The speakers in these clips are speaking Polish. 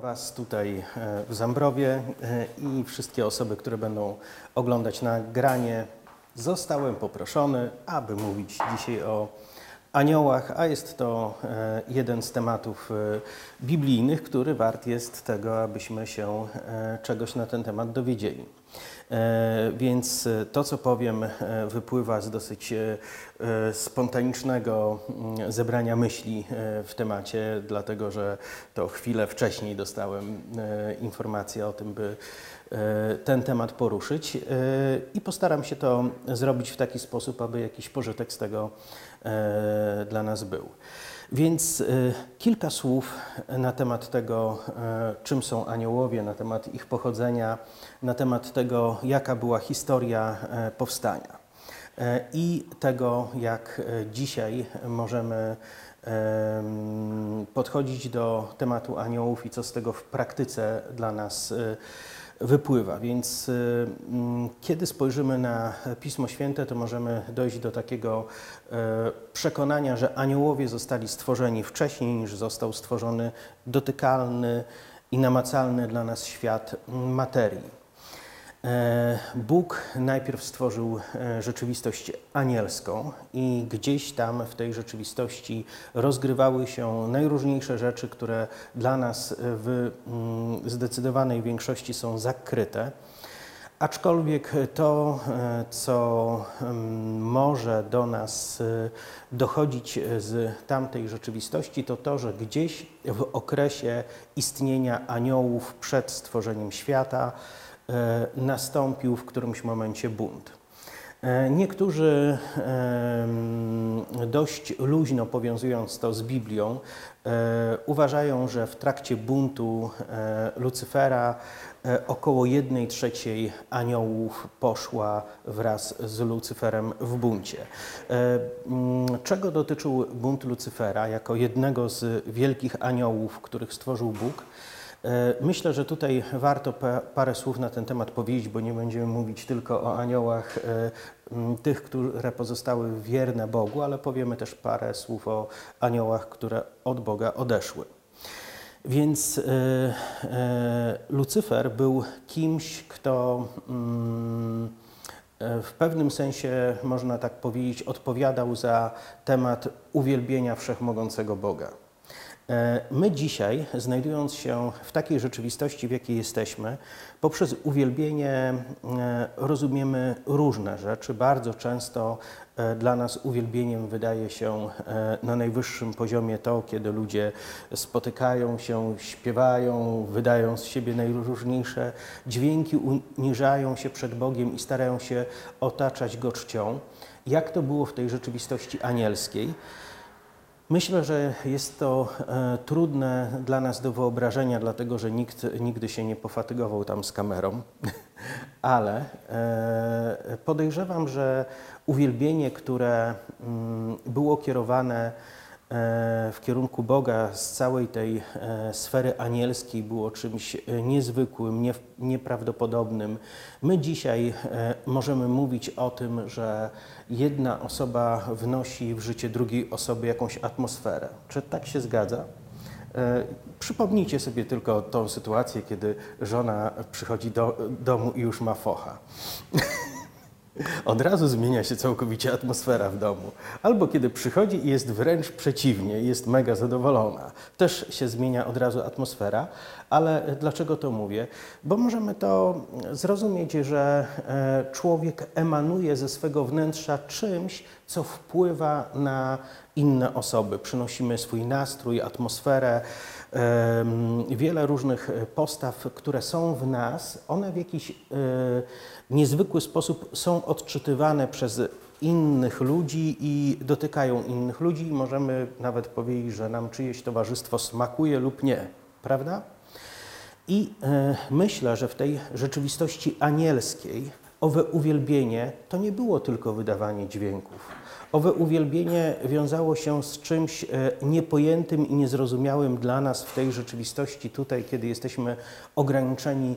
Was tutaj e, w Zambrowie e, i wszystkie osoby, które będą oglądać nagranie. Zostałem poproszony, aby mówić dzisiaj o aniołach, a jest to e, jeden z tematów biblijnych, który wart jest tego, abyśmy się czegoś na ten temat dowiedzieli. E, więc e, to, co powiem, e, wypływa z dosyć spontanicznego mm, zebrania myśli w temacie, dlatego że to chwilę wcześniej dostałem informację o tym, by ten temat poruszyć i postaram się to zrobić w taki sposób, aby jakiś pożytek z tego dla nas był. Więc y, kilka słów na temat tego, y, czym są aniołowie, na temat ich pochodzenia, na temat tego, jaka była historia powstania i tego, jak dzisiaj możemy podchodzić do tematu aniołów i co z tego w praktyce dla nas wypływa. Więc y, mm, kiedy spojrzymy na Pismo Święte, to możemy dojść do takiego e, przekonania, że aniołowie zostali stworzeni wcześniej niż został stworzony dotykalny i namacalny dla nas świat materii. E, Bóg najpierw stworzył e, rzeczywistość anielską i gdzieś tam w tej rzeczywistości rozgrywały się najróżniejsze rzeczy, które dla nas w mm, zdecydowanej większości są zakryte. Aczkolwiek to, e, co mm, może do nas dochodzić z tamtej rzeczywistości, to to, że gdzieś w okresie istnienia aniołów przed stworzeniem świata, nastąpił w którymś momencie bunt. E, niektórzy dość luźno powiązując to z Biblią, e, uważają, że w trakcie buntu Lucyfera około jednej trzeciej aniołów poszła wraz z Lucyferem w buncie. Czego dotyczył bunt Lucyfera jako jednego z wielkich aniołów, których stworzył Bóg? E, myślę, że tutaj warto parę słów na ten temat powiedzieć, bo nie będziemy mówić tylko o aniołach e, tych, które pozostały wierne Bogu, ale powiemy też parę słów o aniołach, które od Boga odeszły. Więc e, Lucyfer był kimś, kto mm, w pewnym sensie, można tak powiedzieć, odpowiadał za temat uwielbienia wszechmogącego Boga. E, my dzisiaj, znajdując się w takiej rzeczywistości, w jakiej jesteśmy, poprzez uwielbienie e, rozumiemy różne rzeczy. Bardzo często e, dla nas uwielbieniem wydaje się na najwyższym poziomie to, kiedy ludzie spotykają się, śpiewają, wydają z siebie najróżniejsze dźwięki, uniżają się przed Bogiem i starają się otaczać Go czcią. Jak to było w tej rzeczywistości anielskiej? Myślę, że jest to e, trudne dla nas do wyobrażenia, dlatego że nikt nigdy się nie pofatygował tam z kamerą, ale e, podejrzewam, że uwielbienie, które mm, było kierowane E, w kierunku Boga z całej tej sfery anielskiej było czymś niezwykłym, nieprawdopodobnym. My dzisiaj możemy mówić o tym, że jedna osoba wnosi w życie drugiej osoby jakąś atmosferę. Czy tak się zgadza? Przypomnijcie sobie tylko tą sytuację, kiedy żona przychodzi do domu i już ma focha. Od razu zmienia się całkowicie atmosfera w domu. Albo kiedy przychodzi i jest wręcz przeciwnie, jest mega zadowolona. Też się zmienia od razu atmosfera, ale dlaczego to mówię? Bo możemy to zrozumieć, że e, człowiek emanuje ze swego wnętrza czymś, co wpływa na inne osoby. Przynosimy swój nastrój, atmosferę, wiele różnych postaw, które są w nas, one w jakiś e, niezwykły sposób są odczytywane przez innych ludzi i dotykają innych ludzi i możemy nawet powiedzieć, że nam czyjeś towarzystwo smakuje lub nie, prawda? I e, myślę, że w tej rzeczywistości anielskiej owe uwielbienie to nie było tylko wydawanie dźwięków. Owe uwielbienie wiązało się z czymś e, niepojętym i niezrozumiałym dla nas w tej rzeczywistości tutaj, kiedy jesteśmy ograniczeni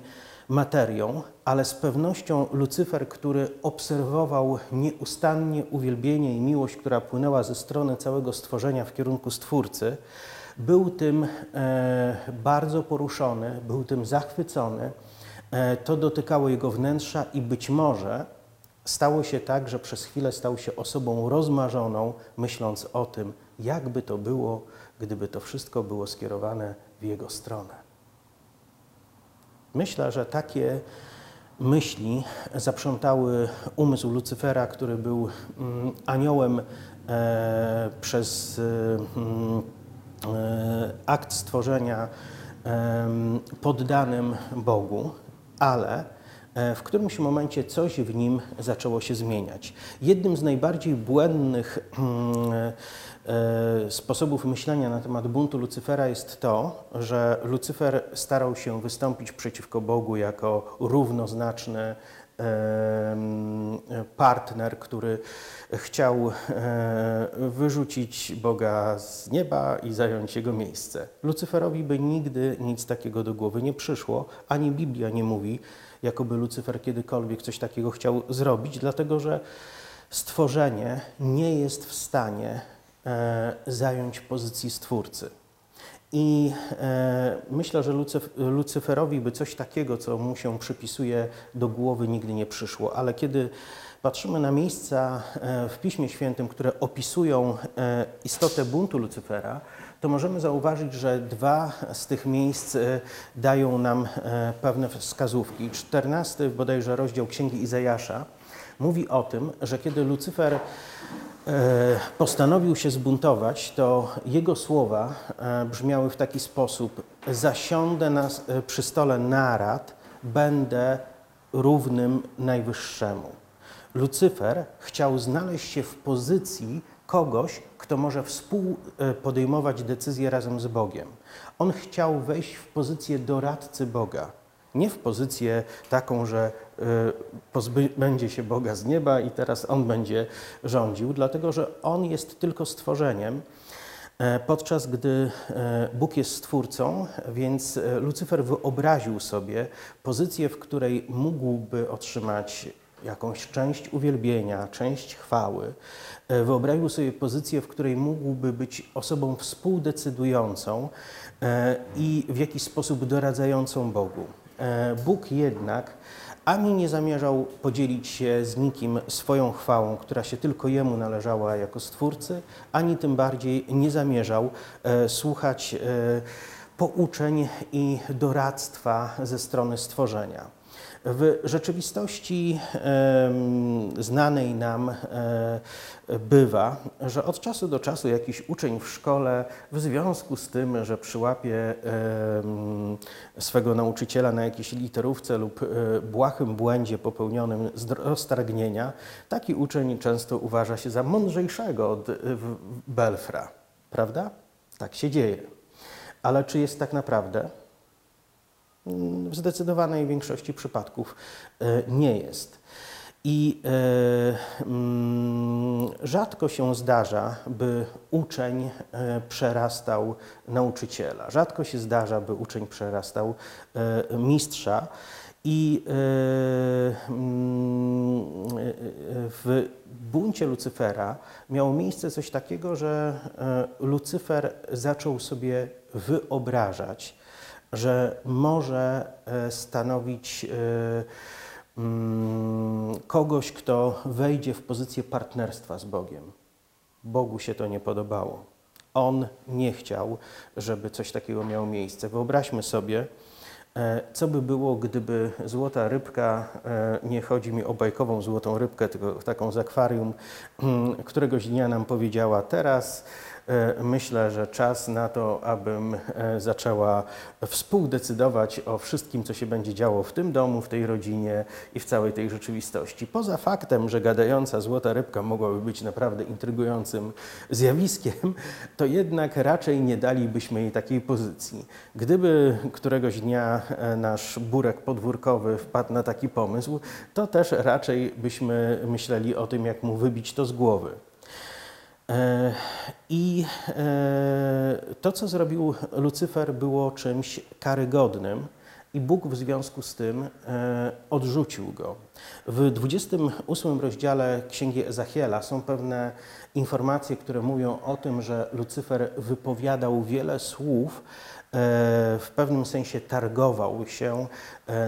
materią, ale z pewnością Lucyfer, który obserwował nieustannie uwielbienie i miłość, która płynęła ze strony całego stworzenia w kierunku Stwórcy, był tym e, bardzo poruszony, był tym zachwycony. E, to dotykało jego wnętrza i być może stało się tak, że przez chwilę stał się osobą rozmarzoną, myśląc o tym, jakby to było, gdyby to wszystko było skierowane w jego stronę. Myślę, że takie myśli zaprzątały umysł Lucyfera, który był mm, aniołem e, przez mm, e, akt stworzenia e, poddanym Bogu, ale e, w którymś momencie coś w nim zaczęło się zmieniać. Jednym z najbardziej błędnych mm, E, sposobów myślenia na temat buntu Lucyfera jest to, że Lucyfer starał się wystąpić przeciwko Bogu jako równoznaczny partner, który chciał e, wyrzucić Boga z nieba i zająć jego miejsce. Lucyferowi by nigdy nic takiego do głowy nie przyszło, ani Biblia nie mówi, jakoby Lucyfer kiedykolwiek coś takiego chciał zrobić, dlatego że stworzenie nie jest w stanie E, zająć pozycji stwórcy. I e, myślę, że Lucyf Lucyferowi by coś takiego, co mu się przypisuje do głowy, nigdy nie przyszło. Ale kiedy patrzymy na miejsca e, w Piśmie Świętym, które opisują istotę buntu Lucyfera, to możemy zauważyć, że dwa z tych miejsc dają nam pewne wskazówki. 14 bodajże rozdział Księgi Izajasza mówi o tym, że kiedy Lucyfer E, postanowił się zbuntować, to jego słowa e, brzmiały w taki sposób: Zasiądę na, e, przy stole narad, będę równym Najwyższemu. Lucyfer chciał znaleźć się w pozycji kogoś, kto może współpodejmować decyzje razem z Bogiem. On chciał wejść w pozycję doradcy Boga nie w pozycję taką, że y, pozbędzie się Boga z nieba i teraz On będzie rządził, dlatego że On jest tylko stworzeniem, e, podczas gdy e, Bóg jest stwórcą, więc e, Lucyfer wyobraził sobie pozycję, w której mógłby otrzymać jakąś część uwielbienia, część chwały. Wyobraził sobie pozycję, w której mógłby być osobą współdecydującą i w jakiś sposób doradzającą Bogu. E, Bóg jednak ani nie zamierzał podzielić się z nikim swoją chwałą, która się tylko Jemu należała jako Stwórcy, ani tym bardziej nie zamierzał e, słuchać e, pouczeń i doradztwa ze strony stworzenia. W rzeczywistości znanej nam e, bywa, że od czasu do czasu jakiś uczeń w szkole w związku z tym, że przyłapie swego nauczyciela na jakiejś literówce lub e, błahym błędzie popełnionym z roztargnienia, taki uczeń często uważa się za mądrzejszego od e, Belfra. Prawda? Tak się dzieje. Ale czy jest tak naprawdę? W zdecydowanej większości przypadków e, nie jest. I e, mm, rzadko się zdarza, by uczeń e, przerastał nauczyciela. Rzadko się zdarza, by uczeń przerastał mistrza. I mm, w buncie Lucyfera miało miejsce coś takiego, że Lucyfer zaczął sobie wyobrażać, że może e, stanowić e, mm, kogoś, kto wejdzie w pozycję partnerstwa z Bogiem. Bogu się to nie podobało. On nie chciał, żeby coś takiego miało miejsce. Wyobraźmy sobie, e, co by było, gdyby złota rybka, nie chodzi mi o bajkową złotą rybkę, tylko taką z akwarium, mm, któregoś dnia nam powiedziała: Teraz myślę, że czas na to, abym e, zaczęła współdecydować o wszystkim, co się będzie działo w tym domu, w tej rodzinie i w całej tej rzeczywistości. Poza faktem, że gadająca złota rybka mogłaby być naprawdę intrygującym zjawiskiem, to jednak raczej nie dalibyśmy jej takiej pozycji. Gdyby któregoś dnia e, nasz burek podwórkowy wpadł na taki pomysł, to też raczej byśmy myśleli o tym, jak mu wybić to z głowy. I e, to, co zrobił Lucyfer, było czymś karygodnym i Bóg w związku z tym e, odrzucił go. W 28 rozdziale Księgi Ezachiela są pewne informacje, które mówią o tym, że Lucyfer wypowiadał wiele słów, e, w pewnym sensie targował się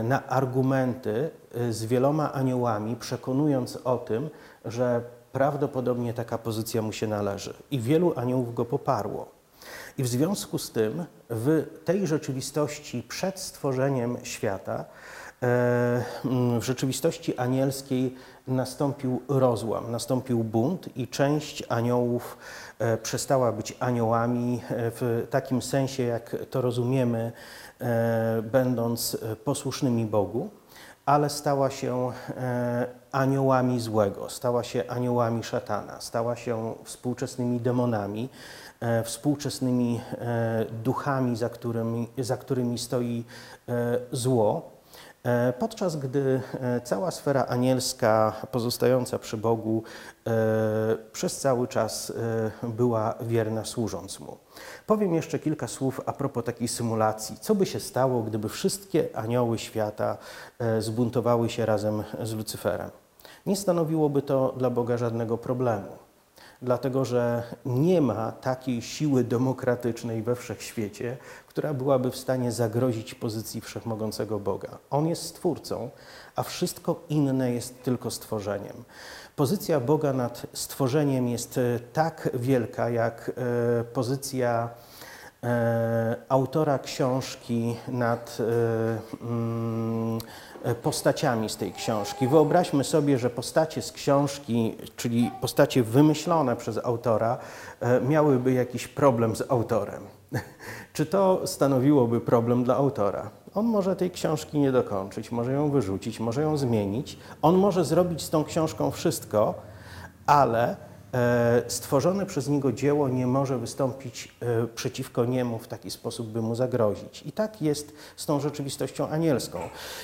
na argumenty z wieloma aniołami, przekonując o tym, że prawdopodobnie taka pozycja mu się należy. I wielu aniołów go poparło. I w związku z tym w tej rzeczywistości przed stworzeniem świata, e, w rzeczywistości anielskiej nastąpił rozłam, nastąpił bunt i część aniołów e, przestała być aniołami e, w takim sensie, jak to rozumiemy, będąc posłusznymi Bogu, ale stała się aniołami złego, stała się aniołami szatana, stała się współczesnymi demonami, E, współczesnymi e, duchami, za którymi, za którymi stoi e, zło. Podczas gdy cała sfera anielska pozostająca przy Bogu przez cały czas była wierna służąc Mu. Powiem jeszcze kilka słów a propos takiej symulacji. Co by się stało, gdyby wszystkie anioły świata zbuntowały się razem z Lucyferem? Nie stanowiłoby to dla Boga żadnego problemu dlatego że nie ma takiej siły demokratycznej we wszechświecie, która byłaby w stanie zagrozić pozycji wszechmogącego Boga. On jest stwórcą, a wszystko inne jest tylko stworzeniem. Pozycja Boga nad stworzeniem jest e, tak wielka, jak e, pozycja e, autora książki nad mm, postaciami z tej książki. Wyobraźmy sobie, że postacie z książki, czyli postacie wymyślone przez autora, e, miałyby jakiś problem z autorem. Czy to stanowiłoby problem dla autora? On może tej książki nie dokończyć, może ją wyrzucić, może ją zmienić. On może zrobić z tą książką wszystko, ale E, stworzone przez niego dzieło nie może wystąpić e, przeciwko niemu w taki sposób, by mu zagrozić. I tak jest z tą rzeczywistością anielską.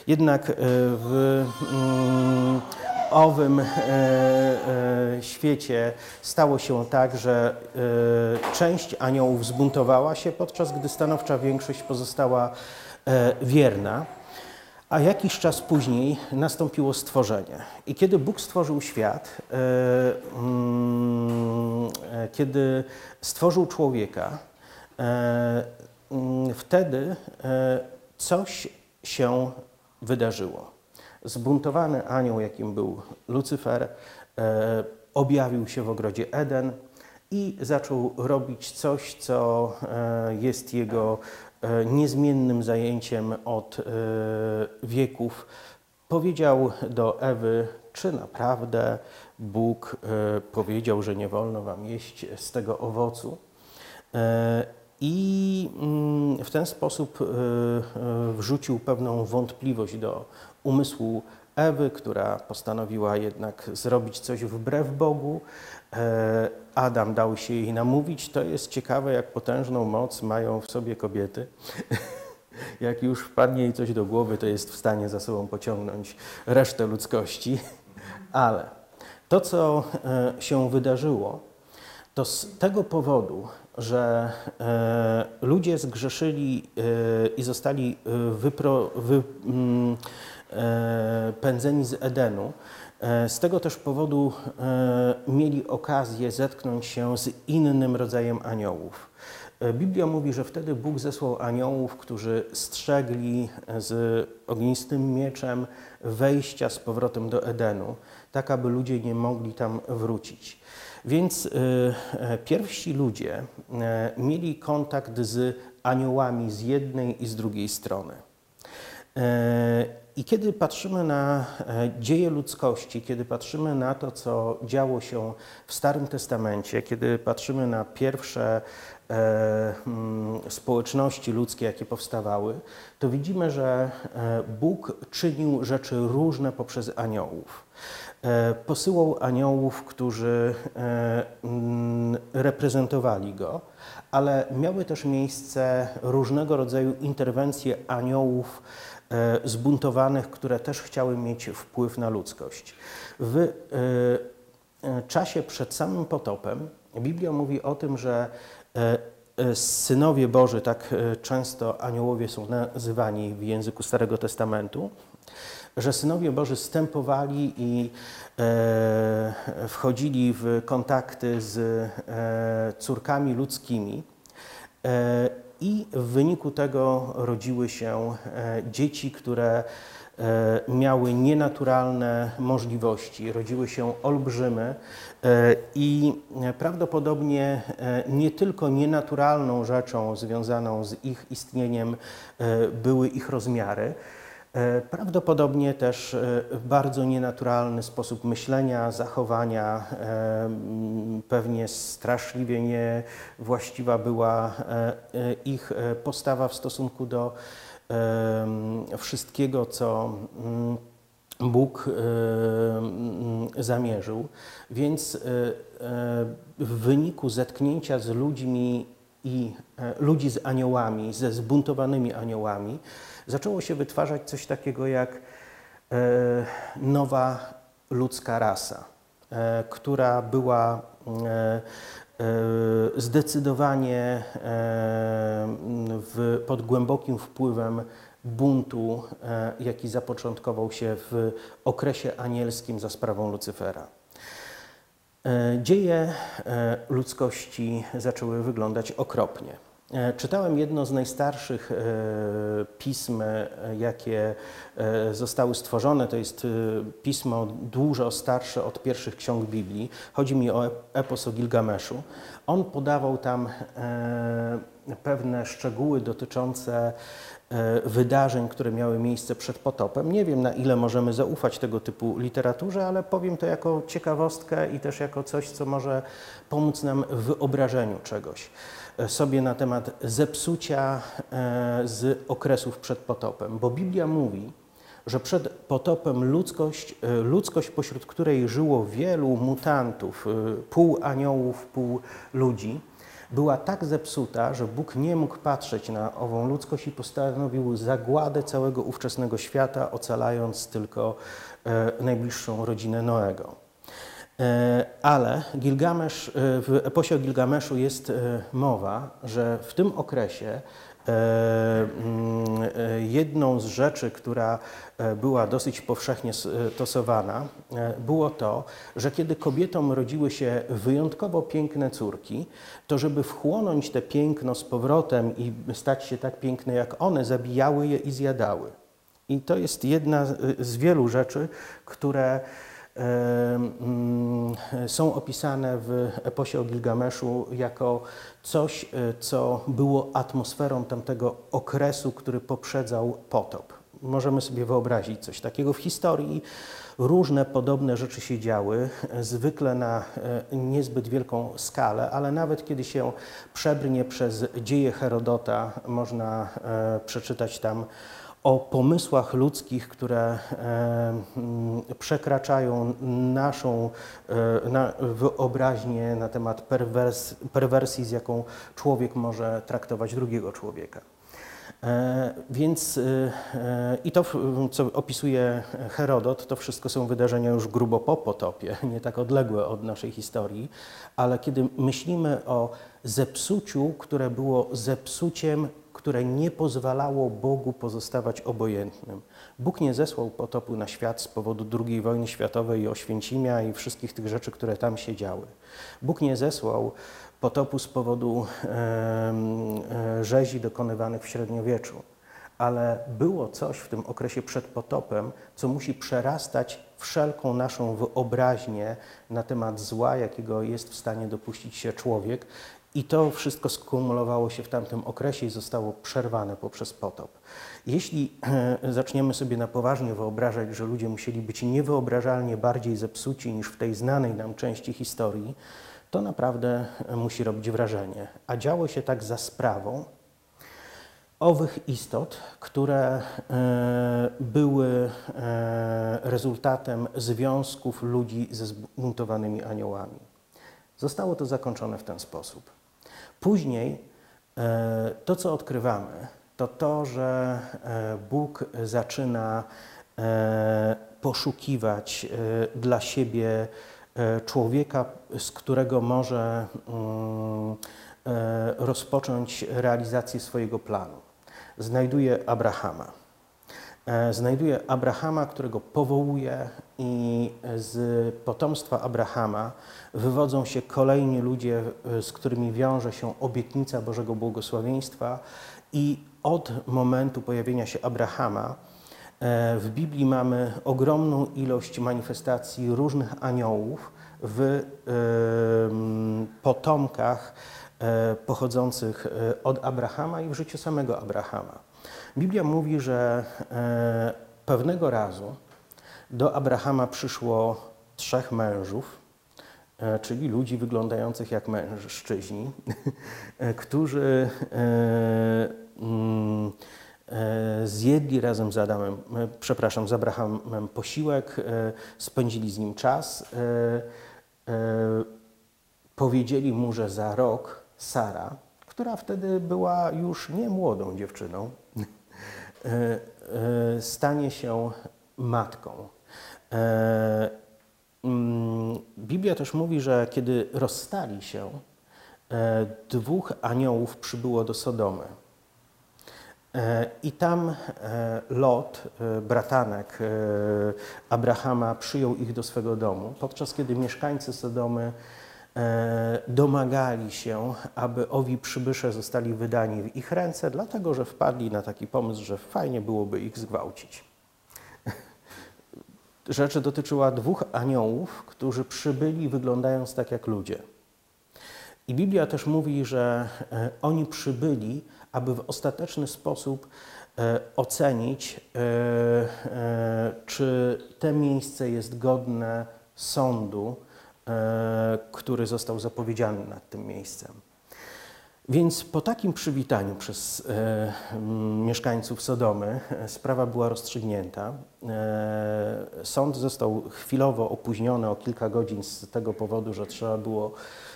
Jednak e, w mm, owym świecie stało się tak, że część aniołów zbuntowała się, podczas gdy stanowcza większość pozostała wierna. A jakiś czas później nastąpiło stworzenie. I kiedy Bóg stworzył świat, e, mm, e, kiedy stworzył człowieka, e, mm, wtedy coś się wydarzyło. Zbuntowany anioł, jakim był Lucyfer, objawił się w ogrodzie Eden i zaczął robić coś, co jest jego niezmiennym zajęciem od e, wieków, powiedział do Ewy, czy naprawdę Bóg e, powiedział, że nie wolno wam jeść z tego owocu. I mm, w ten sposób wrzucił pewną wątpliwość do umysłu Ewy, która postanowiła jednak zrobić coś wbrew Bogu. E, Adam dał się jej namówić. To jest ciekawe, jak potężną moc mają w sobie kobiety. jak już wpadnie jej coś do głowy, to jest w stanie za sobą pociągnąć resztę ludzkości. Ale to, co e, się wydarzyło, to z tego powodu, że e, ludzie zgrzeszyli i zostali wypro, wy, mm, E, z Edenu. E, z tego też powodu e, mieli okazję zetknąć się z innym rodzajem aniołów. Biblia mówi, że wtedy Bóg zesłał aniołów, którzy strzegli z ognistym mieczem wejścia z powrotem do Edenu, tak aby ludzie nie mogli tam wrócić. Więc pierwsi ludzie mieli kontakt z aniołami z jednej i z drugiej strony. I kiedy patrzymy na e, dzieje ludzkości, kiedy patrzymy na to, co działo się w Starym Testamencie, kiedy patrzymy na pierwsze e, mm, społeczności ludzkie, jakie powstawały, to widzimy, że e, Bóg czynił rzeczy różne poprzez aniołów. Posyłał aniołów, którzy mm, reprezentowali go, ale miały też miejsce różnego rodzaju interwencje aniołów E, zbuntowanych, które też chciały mieć wpływ na ludzkość. W e, e, czasie przed samym potopem Biblia mówi o tym, że e, synowie Boży, tak e, często aniołowie są nazywani w języku Starego Testamentu, że synowie Boży stępowali i e, wchodzili w kontakty z e, córkami ludzkimi. E, I w wyniku tego rodziły się e, dzieci, które e, miały nienaturalne możliwości, rodziły się olbrzymy e, i prawdopodobnie nie tylko nienaturalną rzeczą związaną z ich istnieniem były ich rozmiary, Prawdopodobnie też e, bardzo nienaturalny sposób myślenia, zachowania, e, pewnie straszliwie niewłaściwa była e, e, ich e, postawa w stosunku do e, wszystkiego, co Bóg e, zamierzył. Więc e, e, w wyniku zetknięcia z ludźmi i e, ludzi z aniołami, ze zbuntowanymi aniołami, zaczęło się wytwarzać coś takiego jak e, nowa ludzka rasa, e, która była e, zdecydowanie pod głębokim wpływem buntu, jaki zapoczątkował się w okresie anielskim za sprawą Lucyfera. Dzieje ludzkości zaczęły wyglądać okropnie. E, Czytałem jedno z najstarszych e, pism, e, jakie zostały stworzone. To jest pismo dużo starsze od pierwszych ksiąg Biblii. Chodzi mi o ep- epos o Gilgameszu. On podawał tam pewne szczegóły dotyczące wydarzeń, które miały miejsce przed potopem. Nie wiem, na ile możemy zaufać tego typu literaturze, ale powiem to jako ciekawostkę i też jako coś, co może pomóc nam w wyobrażeniu czegoś sobie na temat zepsucia e, z okresów przed potopem. Bo Biblia mówi, że przed potopem ludzkość, e, ludzkość pośród której żyło wielu mutantów, e, pół aniołów, pół ludzi, była tak zepsuta, że Bóg nie mógł patrzeć na ową ludzkość i postanowił zagładę całego ówczesnego świata, ocalając tylko najbliższą rodzinę Noego. E, Ale Gilgamesz, e, w eposie o Gilgameszu jest e, mowa, że w tym okresie mm, jedną z rzeczy, która była dosyć powszechnie stosowana, było to, że kiedy kobietom rodziły się wyjątkowo piękne córki, to żeby wchłonąć te piękno z powrotem i stać się tak piękne jak one, zabijały je i zjadały. I to jest jedna z- wielu rzeczy, które są opisane w eposie o Gilgameszu jako coś, e, co było atmosferą tamtego okresu, który poprzedzał potop. Możemy sobie wyobrazić coś takiego w historii. Różne podobne rzeczy się działy, e, zwykle na e, niezbyt wielką skalę, ale nawet kiedy się przebrnie przez dzieje Herodota, można przeczytać tam o pomysłach ludzkich, które e, mm, przekraczają naszą e, wyobraźnię na temat perwers, perwersji, z jaką człowiek może traktować drugiego człowieka. E, Więc i to, co opisuje Herodot, to wszystko są wydarzenia już grubo po potopie, nie tak odległe od naszej historii, ale kiedy myślimy o zepsuciu, które było zepsuciem, które nie pozwalało Bogu pozostawać obojętnym. Bóg nie zesłał potopu na świat z powodu II wojny światowej i Oświęcimia i wszystkich tych rzeczy, które tam się działy. Bóg nie zesłał potopu z powodu e, rzezi dokonywanych w średniowieczu. Ale było coś w tym okresie przed potopem, co musi przerastać wszelką naszą wyobraźnię na temat zła, jakiego jest w stanie dopuścić się człowiek. I to wszystko skumulowało się w tamtym okresie i zostało przerwane poprzez potop. Jeśli zaczniemy sobie na poważnie wyobrażać, że ludzie musieli być niewyobrażalnie bardziej zepsuci niż w tej znanej nam części historii, to naprawdę musi robić wrażenie. A działo się tak za sprawą owych istot, które e, były e, rezultatem związków ludzi ze zbuntowanymi aniołami. Zostało to zakończone w ten sposób. Później e, to, co odkrywamy, to to, że e, Bóg zaczyna e, poszukiwać dla siebie człowieka, z którego może mm, rozpocząć realizację swojego planu. Znajduje Abrahama. E, znajduje Abrahama, którego powołuje, i z potomstwa Abrahama wywodzą się kolejni ludzie, e, z którymi wiąże się obietnica Bożego błogosławieństwa. I od momentu pojawienia się Abrahama e, w Biblii mamy ogromną ilość manifestacji różnych aniołów w potomkach pochodzących od Abrahama i w życiu samego Abrahama. Biblia mówi, że e, pewnego razu do Abrahama przyszło trzech mężów, e, czyli ludzi wyglądających jak mężczyźni, e, którzy mm, zjedli razem z Adamem, przepraszam, z Abrahamem posiłek, spędzili z nim czas, powiedzieli mu, że za rok Sara, która wtedy była już nie młodą dziewczyną, stanie się matką. E, mm, Biblia też mówi, że kiedy rozstali się, dwóch aniołów przybyło do Sodomy. I tam Lot, bratanek Abrahama, przyjął ich do swego domu, podczas kiedy mieszkańcy Sodomy E, domagali się, aby owi przybysze zostali wydani w ich ręce, dlatego że wpadli na taki pomysł, że fajnie byłoby ich zgwałcić. Rzecz dotyczyła dwóch aniołów, którzy przybyli wyglądając tak jak ludzie. I Biblia też mówi, że e, oni przybyli, aby w ostateczny sposób e, ocenić, czy te miejsce jest godne sądu, E, który został zapowiedziany nad tym miejscem. Więc po takim przywitaniu przez e, mieszkańców Sodomy e, sprawa była rozstrzygnięta. E, sąd został chwilowo opóźniony o kilka godzin z tego powodu, że trzeba było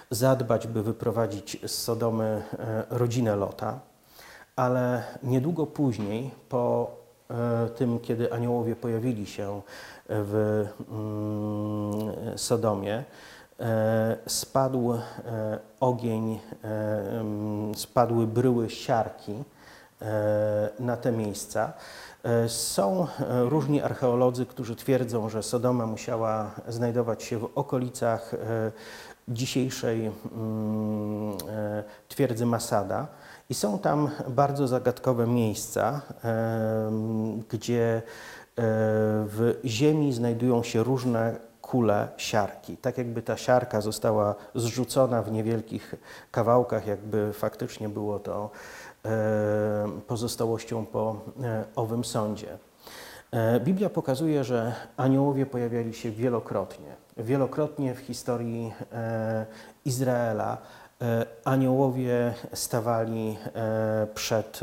zadbać, by wyprowadzić z Sodomy e, rodzinę Lota, ale niedługo później, po e, tym, kiedy aniołowie pojawili się w mm, Sodomie, e, spadł e, ogień, e, mm, spadły bryły siarki na te miejsca. Są różni archeolodzy, którzy twierdzą, że Sodoma musiała znajdować się w okolicach dzisiejszej mm, twierdzy Masada. I są tam bardzo zagadkowe miejsca, gdzie E, w ziemi znajdują się różne kule siarki. Tak jakby ta siarka została zrzucona w niewielkich kawałkach, jakby faktycznie było to e, pozostałością po e, owym sądzie. Biblia pokazuje, że aniołowie pojawiali się wielokrotnie. Wielokrotnie w historii Izraela aniołowie stawali przed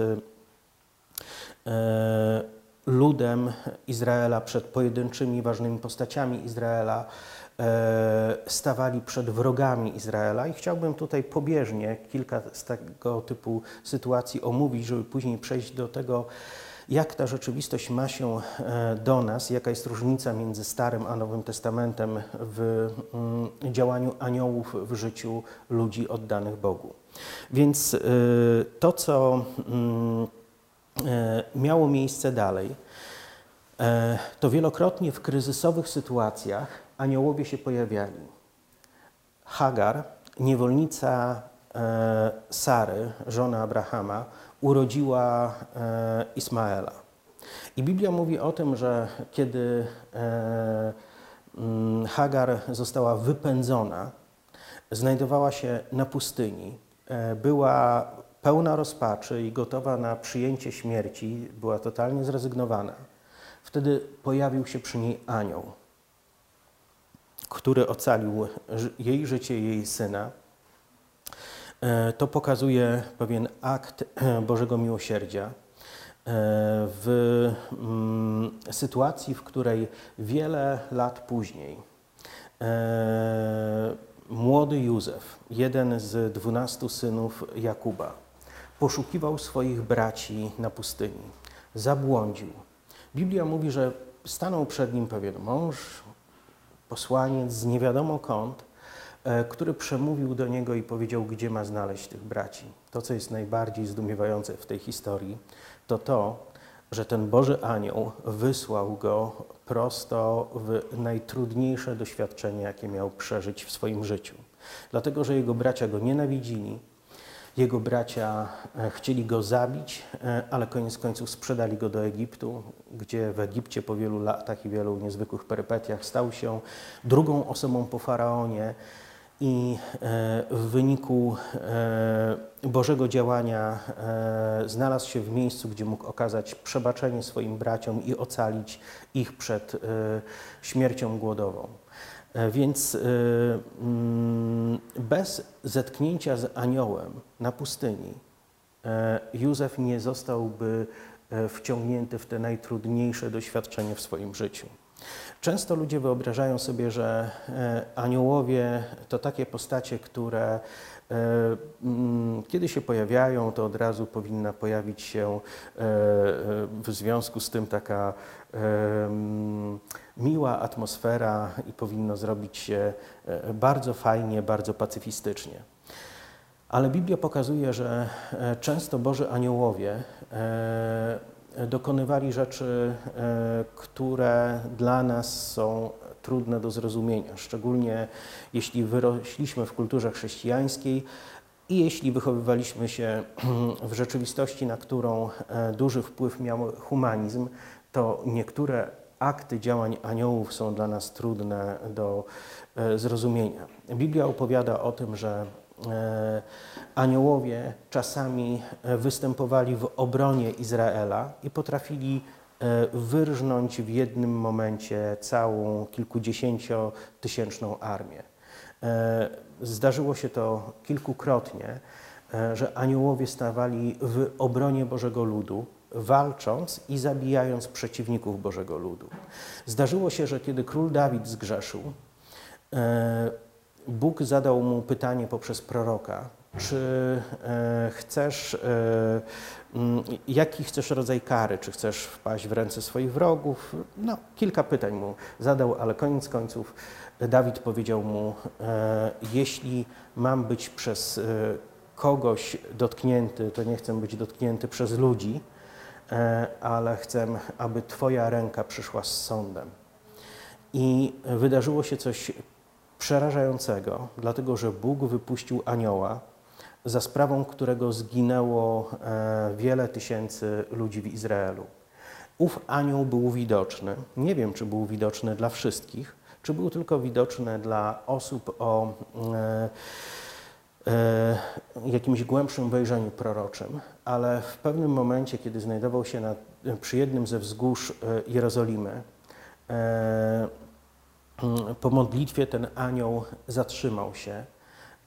ludem Izraela, przed pojedynczymi ważnymi postaciami Izraela, e, stawali przed wrogami Izraela. I chciałbym tutaj pobieżnie kilka z tego typu sytuacji omówić, żeby później przejść do tego, jak ta rzeczywistość ma się e, do nas, jaka jest różnica między Starym a Nowym Testamentem w mm, działaniu aniołów w życiu ludzi oddanych Bogu. Więc e, to, co mm, E, miało miejsce dalej, to wielokrotnie w kryzysowych sytuacjach aniołowie się pojawiali. Hagar, niewolnica Sary, żona Abrahama, urodziła Ismaela. I Biblia mówi o tym, że kiedy mm, Hagar została wypędzona, znajdowała się na pustyni, była pełna rozpaczy i gotowa na przyjęcie śmierci, była totalnie zrezygnowana. Wtedy pojawił się przy niej anioł, który ocalił jej życie, jej syna. E, to pokazuje pewien akt Bożego miłosierdzia. E, w mm, sytuacji, w której wiele lat później e, młody Józef, jeden z dwunastu synów Jakuba, poszukiwał swoich braci na pustyni, zabłądził. Biblia mówi, że stanął przed nim pewien mąż, posłaniec z nie wiadomo kąd, e, który przemówił do niego i powiedział, gdzie ma znaleźć tych braci. To, co jest najbardziej zdumiewające w tej historii, to to, że ten Boży Anioł wysłał go prosto w najtrudniejsze doświadczenie, jakie miał przeżyć w swoim życiu. Dlatego, że jego bracia go nienawidzili, jego bracia e, chcieli go zabić, e, ale koniec końców sprzedali go do Egiptu, gdzie w Egipcie po wielu latach i wielu niezwykłych perypetiach stał się drugą osobą po faraonie i e, w wyniku Bożego działania znalazł się w miejscu, gdzie mógł okazać przebaczenie swoim braciom i ocalić ich przed śmiercią głodową. E, więc e, mm, bez zetknięcia z aniołem na pustyni e, Józef nie zostałby wciągnięty w te najtrudniejsze doświadczenie w swoim życiu. Często ludzie wyobrażają sobie, że aniołowie to takie postacie, które mm, kiedy się pojawiają, to od razu powinna pojawić się w związku z tym taka miła atmosfera i powinno zrobić się e, bardzo fajnie, bardzo pacyfistycznie. Ale Biblia pokazuje, że e, często Boży aniołowie e, dokonywali rzeczy, które dla nas są trudne do zrozumienia, szczególnie jeśli wyrośliśmy w kulturze chrześcijańskiej i jeśli wychowywaliśmy się w rzeczywistości, na którą duży wpływ miał humanizm, to niektóre akty działań aniołów są dla nas trudne do e, zrozumienia. Biblia opowiada o tym, że e, aniołowie czasami e, występowali w obronie Izraela i potrafili wyrżnąć w jednym momencie całą kilkudziesięciotysięczną armię. Zdarzyło się to kilkukrotnie, że aniołowie stawali w obronie Bożego Ludu, walcząc i zabijając przeciwników Bożego Ludu. Zdarzyło się, że kiedy król Dawid zgrzeszył, e, Bóg zadał mu pytanie poprzez proroka, czy e, chcesz, e, jaki chcesz rodzaj kary, czy chcesz wpaść w ręce swoich wrogów? No, kilka pytań mu zadał, ale koniec końców Dawid powiedział mu, jeśli mam być przez kogoś dotknięty, to nie chcę być dotknięty przez ludzi, E, ale chcę, aby Twoja ręka przyszła z sądem. I wydarzyło się coś przerażającego, dlatego że Bóg wypuścił anioła, za sprawą którego zginęło e, wiele tysięcy ludzi w Izraelu. Ów anioł był widoczny. Nie wiem, czy był widoczny dla wszystkich, czy był tylko widoczny dla osób o e, E, jakimś głębszym wejrzeniu proroczym, ale w pewnym momencie, kiedy znajdował się na, przy jednym ze wzgórz Jerozolimy, po modlitwie ten anioł zatrzymał się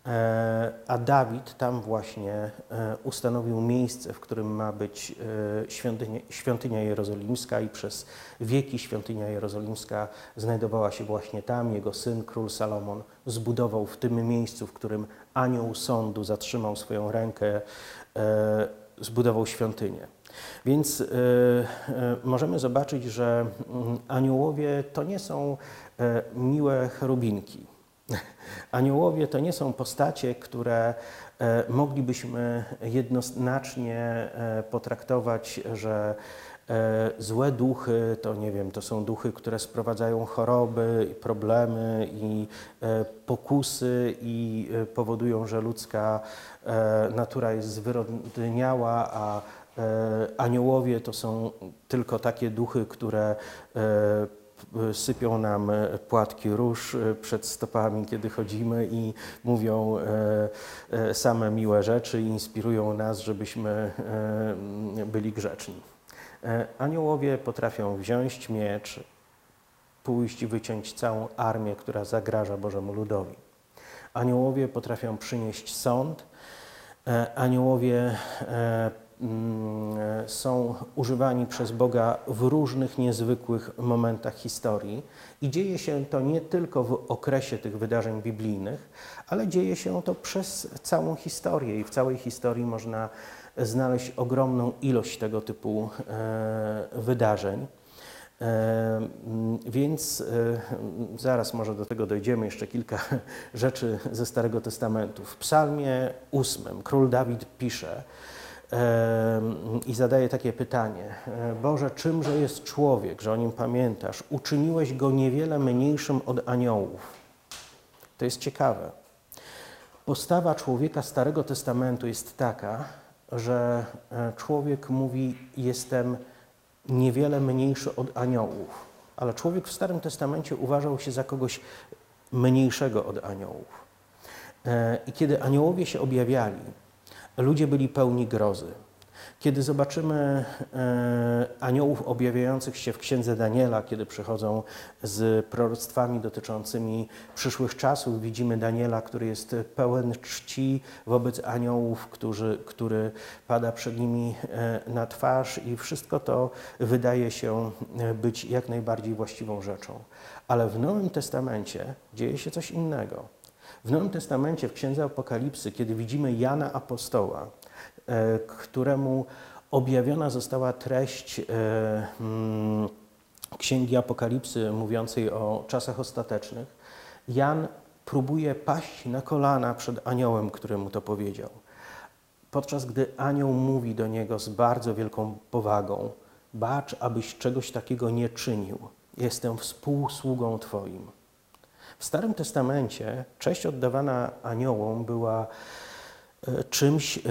E, a Dawid tam właśnie e, ustanowił miejsce, w którym ma być e, świątynia, świątynia jerozolimska i przez wieki świątynia jerozolimska znajdowała się właśnie tam. Jego syn, król Salomon, zbudował w tym miejscu, w którym anioł sądu zatrzymał swoją rękę, zbudował świątynię. Więc możemy zobaczyć, że mm, aniołowie to nie są miłe cherubinki Aniołowie to nie są postacie, które e, moglibyśmy jednoznacznie e, potraktować, że e, złe duchy to nie wiem, to są duchy, które sprowadzają choroby, problemy i pokusy i powodują, że ludzka natura jest zwyrodniała, a aniołowie to są tylko takie duchy, które sypią nam e, płatki róż e, przed stopami, kiedy chodzimy i mówią e, same miłe rzeczy i inspirują nas, żebyśmy byli grzeczni. Aniołowie potrafią wziąć miecz, pójść i wyciąć całą armię, która zagraża Bożemu ludowi. Aniołowie potrafią przynieść sąd. Aniołowie są używani przez Boga w różnych niezwykłych momentach historii. I dzieje się to nie tylko w okresie tych wydarzeń biblijnych, ale dzieje się to przez całą historię i w całej historii można znaleźć ogromną ilość tego typu e, wydarzeń. Więc zaraz może do tego dojdziemy, jeszcze kilka rzeczy ze Starego Testamentu. W Psalmie 8 król Dawid pisze i zadaje takie pytanie: Boże, czymże jest człowiek, że o nim pamiętasz? Uczyniłeś go niewiele mniejszym od aniołów. To jest ciekawe. Postawa człowieka Starego Testamentu jest taka, że e, człowiek mówi: Jestem niewiele mniejszy od aniołów. Ale człowiek w Starym Testamencie uważał się za kogoś mniejszego od aniołów. E, I kiedy aniołowie się objawiali, ludzie byli pełni grozy. Kiedy zobaczymy e, aniołów objawiających się w księdze Daniela, kiedy przychodzą z proroctwami dotyczącymi przyszłych czasów, widzimy Daniela, który jest pełen czci wobec aniołów, którzy, który pada przed nimi e, na twarz, i wszystko to wydaje się e, być jak najbardziej właściwą rzeczą. Ale w Nowym Testamencie dzieje się coś innego. W Nowym Testamencie, w Księdze Apokalipsy, kiedy widzimy Jana Apostoła, E, któremu objawiona została treść e, mm, Księgi Apokalipsy mówiącej o czasach ostatecznych, Jan próbuje paść na kolana przed aniołem, który mu to powiedział. Podczas gdy anioł mówi do niego z bardzo wielką powagą: Bacz, abyś czegoś takiego nie czynił. Jestem współsługą Twoim. W Starym Testamencie cześć oddawana aniołom była E, czymś, e,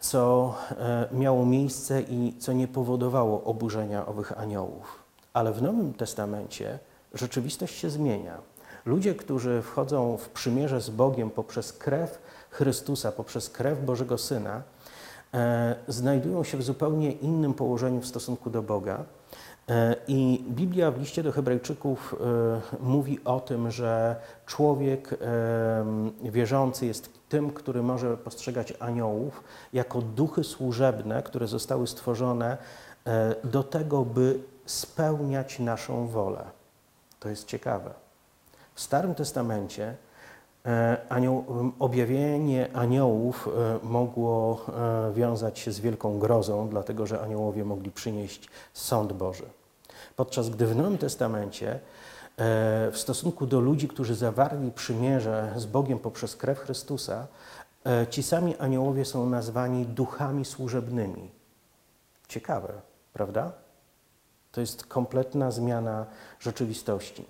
co e, miało miejsce i co nie powodowało oburzenia owych aniołów. Ale w Nowym Testamencie rzeczywistość się zmienia. Ludzie, którzy wchodzą w przymierze z Bogiem poprzez krew Chrystusa, poprzez krew Bożego Syna, znajdują się w zupełnie innym położeniu w stosunku do Boga. I Biblia w liście do Hebrajczyków mówi o tym, że człowiek wierzący jest tym, który może postrzegać aniołów jako duchy służebne, które zostały stworzone e, do tego, by spełniać naszą wolę. To jest ciekawe. W Starym Testamencie e, anioł, objawienie aniołów e, mogło wiązać się z wielką grozą, dlatego że aniołowie mogli przynieść sąd Boży. Podczas gdy w Nowym Testamencie E, w stosunku do ludzi, którzy zawarli przymierze z Bogiem poprzez krew Chrystusa, e, ci sami aniołowie są nazwani duchami służebnymi. Ciekawe, prawda? To jest kompletna zmiana rzeczywistości.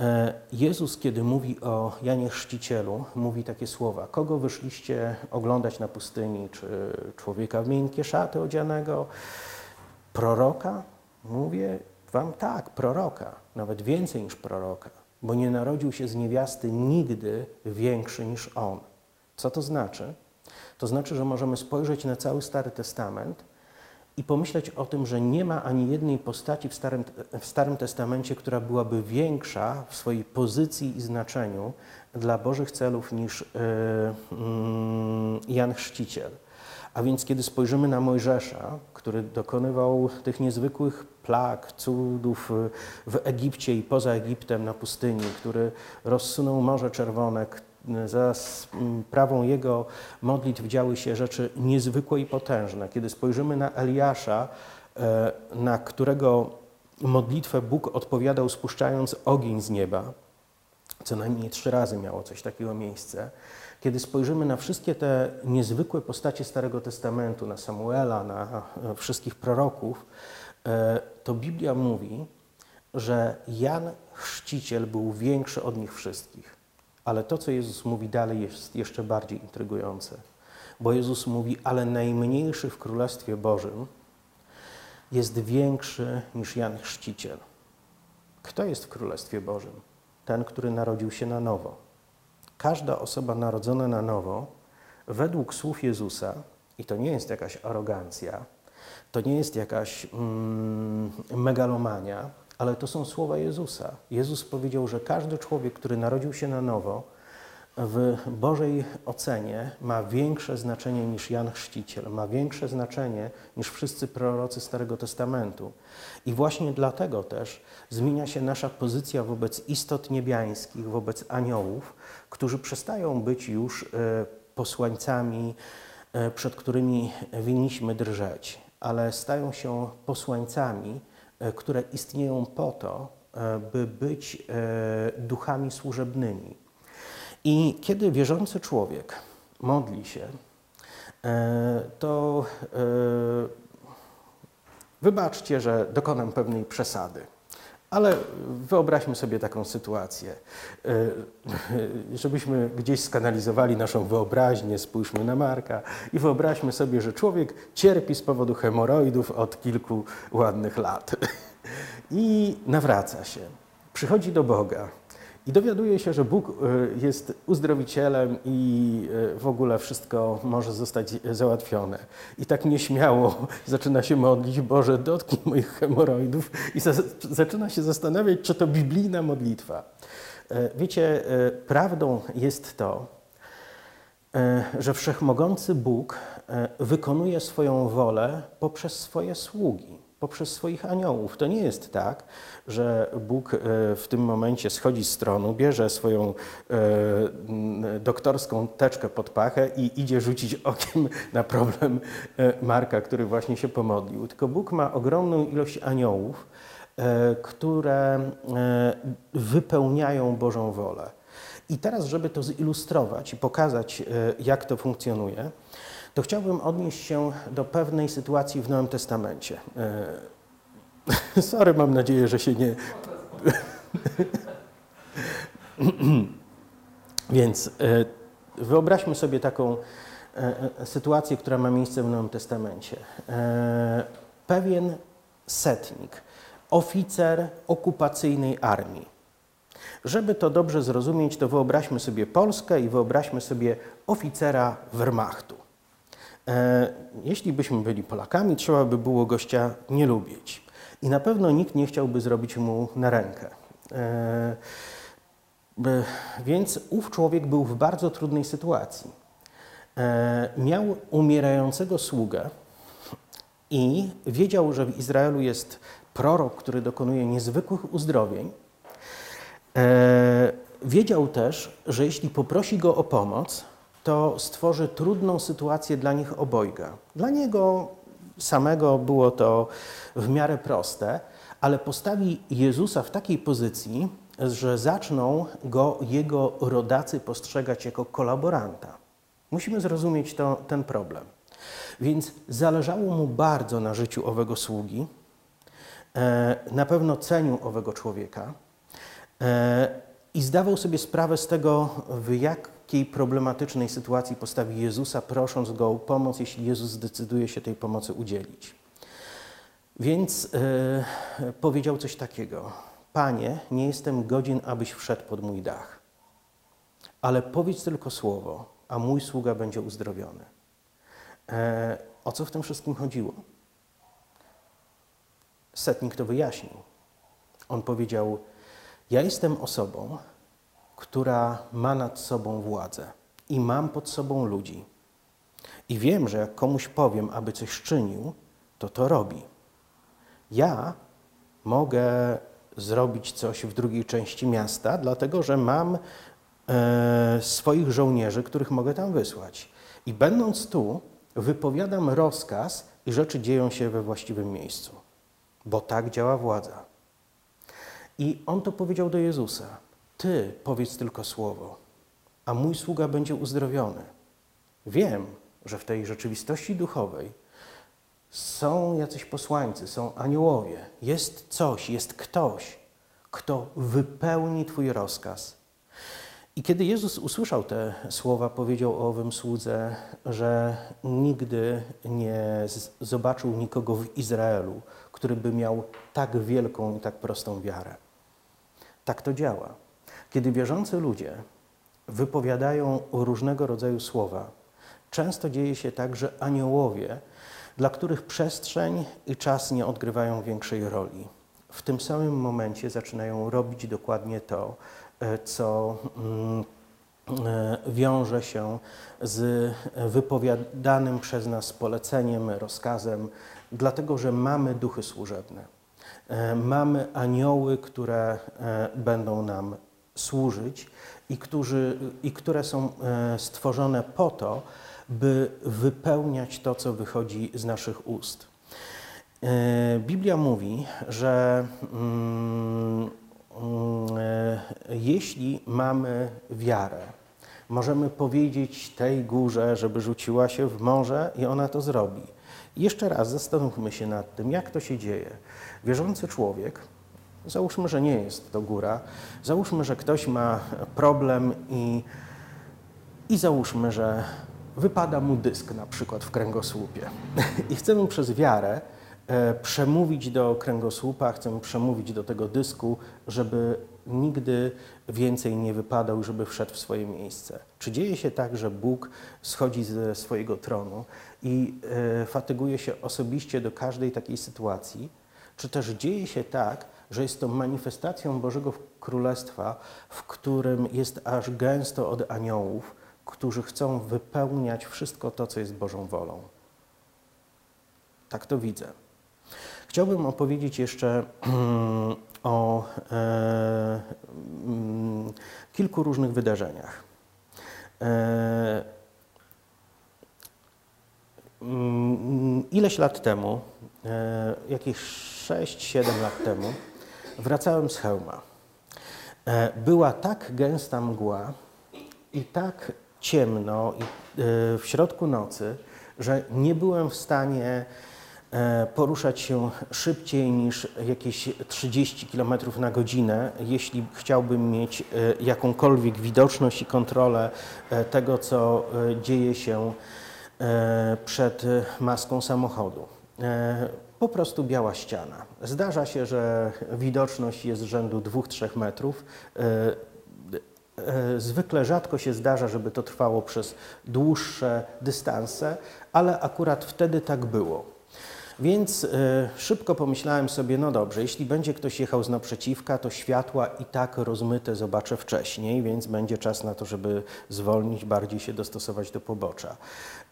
E, Jezus, kiedy mówi o Janie Chrzcicielu, mówi takie słowa: Kogo wyszliście oglądać na pustyni? Czy człowieka w miękkie szaty odzianego? Proroka? Mówię wam tak, proroka nawet więcej niż proroka, bo nie narodził się z niewiasty nigdy większy niż on. Co to znaczy? To znaczy, że możemy spojrzeć na cały Stary Testament i pomyśleć o tym, że nie ma ani jednej postaci w Starym, w Starym Testamencie, która byłaby większa w swojej pozycji i znaczeniu dla Bożych celów niż yy, yy, Jan Chrzciciel. A więc kiedy spojrzymy na Mojżesza, który dokonywał tych niezwykłych plag, cudów w Egipcie i poza Egiptem na pustyni, który rozsunął Morze Czerwone, za sprawą jego modlitw działy się rzeczy niezwykłe i potężne. Kiedy spojrzymy na Eliasza, e, na którego modlitwę Bóg odpowiadał spuszczając ogień z nieba, co najmniej trzy razy miało coś takiego miejsce, kiedy spojrzymy na wszystkie te niezwykłe postacie Starego Testamentu, na Samuela, na wszystkich proroków, e, to Biblia mówi, że Jan Chrzciciel był większy od nich wszystkich. Ale to, co Jezus mówi dalej, jest jeszcze bardziej intrygujące. Bo Jezus mówi, ale najmniejszy w Królestwie Bożym jest większy niż Jan Chrzciciel. Kto jest w Królestwie Bożym? Ten, który narodził się na nowo każda osoba narodzona na nowo, według słów Jezusa, i to nie jest jakaś arogancja, to nie jest jakaś mm, megalomania, ale to są słowa Jezusa. Jezus powiedział, że każdy człowiek, który narodził się na nowo, w Bożej ocenie ma większe znaczenie niż Jan Chrzciciel, ma większe znaczenie niż wszyscy prorocy Starego Testamentu. I właśnie dlatego też zmienia się nasza pozycja wobec istot niebiańskich, wobec aniołów, którzy przestają być już e, posłańcami, e, przed którymi winniśmy drżeć, ale stają się posłańcami które istnieją po to, e, by być duchami służebnymi. I kiedy wierzący człowiek modli się, to wybaczcie, że dokonam pewnej przesady. Ale wyobraźmy sobie taką sytuację. E, żebyśmy gdzieś skanalizowali naszą wyobraźnię, spójrzmy na Marka i wyobraźmy sobie, że człowiek cierpi z powodu hemoroidów od kilku ładnych lat i nawraca się. Przychodzi do Boga i dowiaduje się, że Bóg e, jest uzdrowicielem i e, w ogóle wszystko może zostać załatwione. I tak nieśmiało zaczyna się modlić, Boże, dotknij moich hemoroidów i zaczyna się zastanawiać, czy to biblijna modlitwa. E, wiecie, prawdą jest to, że wszechmogący Bóg wykonuje swoją wolę poprzez swoje sługi poprzez swoich aniołów. To nie jest tak, że Bóg e, w tym momencie schodzi z tronu, bierze swoją e, doktorską teczkę pod pachę i idzie rzucić okiem na problem e, Marka, który właśnie się pomodlił. Tylko Bóg ma ogromną ilość aniołów, które wypełniają Bożą wolę. I teraz, żeby to zilustrować i pokazać, jak to funkcjonuje, to chciałbym odnieść się do pewnej sytuacji w Nowym Testamencie. E, sorry, mam nadzieję, że się nie. Więc e, wyobraźmy sobie taką e, sytuację, która ma miejsce w Nowym Testamencie. Pewien setnik, oficer okupacyjnej armii. Żeby to dobrze zrozumieć, to wyobraźmy sobie Polskę i wyobraźmy sobie oficera Wehrmachtu. E, jeśli byśmy byli Polakami, trzeba by było gościa nie lubić. I na pewno nikt nie chciałby zrobić mu na rękę. E, więc ów człowiek był w bardzo trudnej sytuacji. E, miał umierającego sługę i wiedział, że w Izraelu jest prorok, który dokonuje niezwykłych uzdrowień. Wiedział też, że jeśli poprosi go o pomoc, to stworzy trudną sytuację dla nich obojga. Dla niego samego było to w miarę proste, ale postawi Jezusa w takiej pozycji, że zaczną go jego rodacy postrzegać jako kolaboranta. Musimy zrozumieć to, ten problem. Więc zależało mu bardzo na życiu owego sługi, e, na pewno cenił owego człowieka e, i zdawał sobie sprawę z tego, w jak jakiej problematycznej sytuacji postawi Jezusa, prosząc Go o pomoc, jeśli Jezus zdecyduje się tej pomocy udzielić. Więc yy, powiedział coś takiego: Panie, nie jestem godzien, abyś wszedł pod mój dach, ale powiedz tylko słowo, a mój sługa będzie uzdrowiony. E, o co w tym wszystkim chodziło? Setnik to wyjaśnił. On powiedział: Ja jestem osobą, która ma nad sobą władzę i mam pod sobą ludzi. I wiem, że jak komuś powiem, aby coś czynił, to to robi. Ja mogę zrobić coś w drugiej części miasta, dlatego że mam e, swoich żołnierzy, których mogę tam wysłać. I będąc tu, wypowiadam rozkaz i rzeczy dzieją się we właściwym miejscu, bo tak działa władza. I on to powiedział do Jezusa. Ty powiedz tylko słowo, a mój sługa będzie uzdrowiony. Wiem, że w tej rzeczywistości duchowej są jacyś posłańcy, są aniołowie, jest coś, jest ktoś, kto wypełni Twój rozkaz. I kiedy Jezus usłyszał te słowa, powiedział o owym słudze, że nigdy nie zobaczył nikogo w Izraelu, który by miał tak wielką i tak prostą wiarę. Tak to działa. Kiedy wierzący ludzie wypowiadają różnego rodzaju słowa, często dzieje się tak, że aniołowie, dla których przestrzeń i czas nie odgrywają większej roli, w tym samym momencie zaczynają robić dokładnie to, e, co mm, e, wiąże się z wypowiadanym przez nas poleceniem, rozkazem, dlatego że mamy duchy służebne. E, mamy anioły, które będą nam służyć i, którzy, i które są e, stworzone po to, by wypełniać to, co wychodzi z naszych ust. E, Biblia mówi, że mm, e, jeśli mamy wiarę, możemy powiedzieć tej górze, żeby rzuciła się w morze i ona to zrobi. Jeszcze raz zastanówmy się nad tym, jak to się dzieje. Wierzący człowiek, załóżmy, że nie jest to góra, załóżmy, że ktoś ma problem i, i załóżmy, że wypada mu dysk na przykład w kręgosłupie i chcemy przez wiarę e, przemówić do kręgosłupa, chcemy przemówić do tego dysku, żeby nigdy więcej nie wypadał, żeby wszedł w swoje miejsce. Czy dzieje się tak, że Bóg schodzi ze swojego tronu i e, fatyguje się osobiście do każdej takiej sytuacji? Czy też dzieje się tak, że jest to manifestacją Bożego Królestwa, w którym jest aż gęsto od aniołów, którzy chcą wypełniać wszystko to, co jest Bożą wolą? Tak to widzę. Chciałbym opowiedzieć jeszcze o e, mm, kilku różnych wydarzeniach. E, mm, ileś lat temu, e, jakieś 6-7 lat temu, wracałem z hełma. E, była tak gęsta mgła i tak ciemno e, w środku nocy, że nie byłem w stanie E, poruszać się szybciej niż jakieś 30 km na godzinę, jeśli chciałbym mieć jakąkolwiek widoczność i kontrolę tego, co dzieje się przed maską samochodu. Po prostu biała ściana. Zdarza się, że widoczność jest rzędu 2-3 metrów. Zwykle rzadko się zdarza, żeby to trwało przez dłuższe dystanse, ale akurat wtedy tak było. Więc szybko pomyślałem sobie, no dobrze, jeśli będzie ktoś jechał z naprzeciwka, to światła i tak rozmyte zobaczę wcześniej, więc będzie czas na to, żeby zwolnić, bardziej się dostosować do pobocza.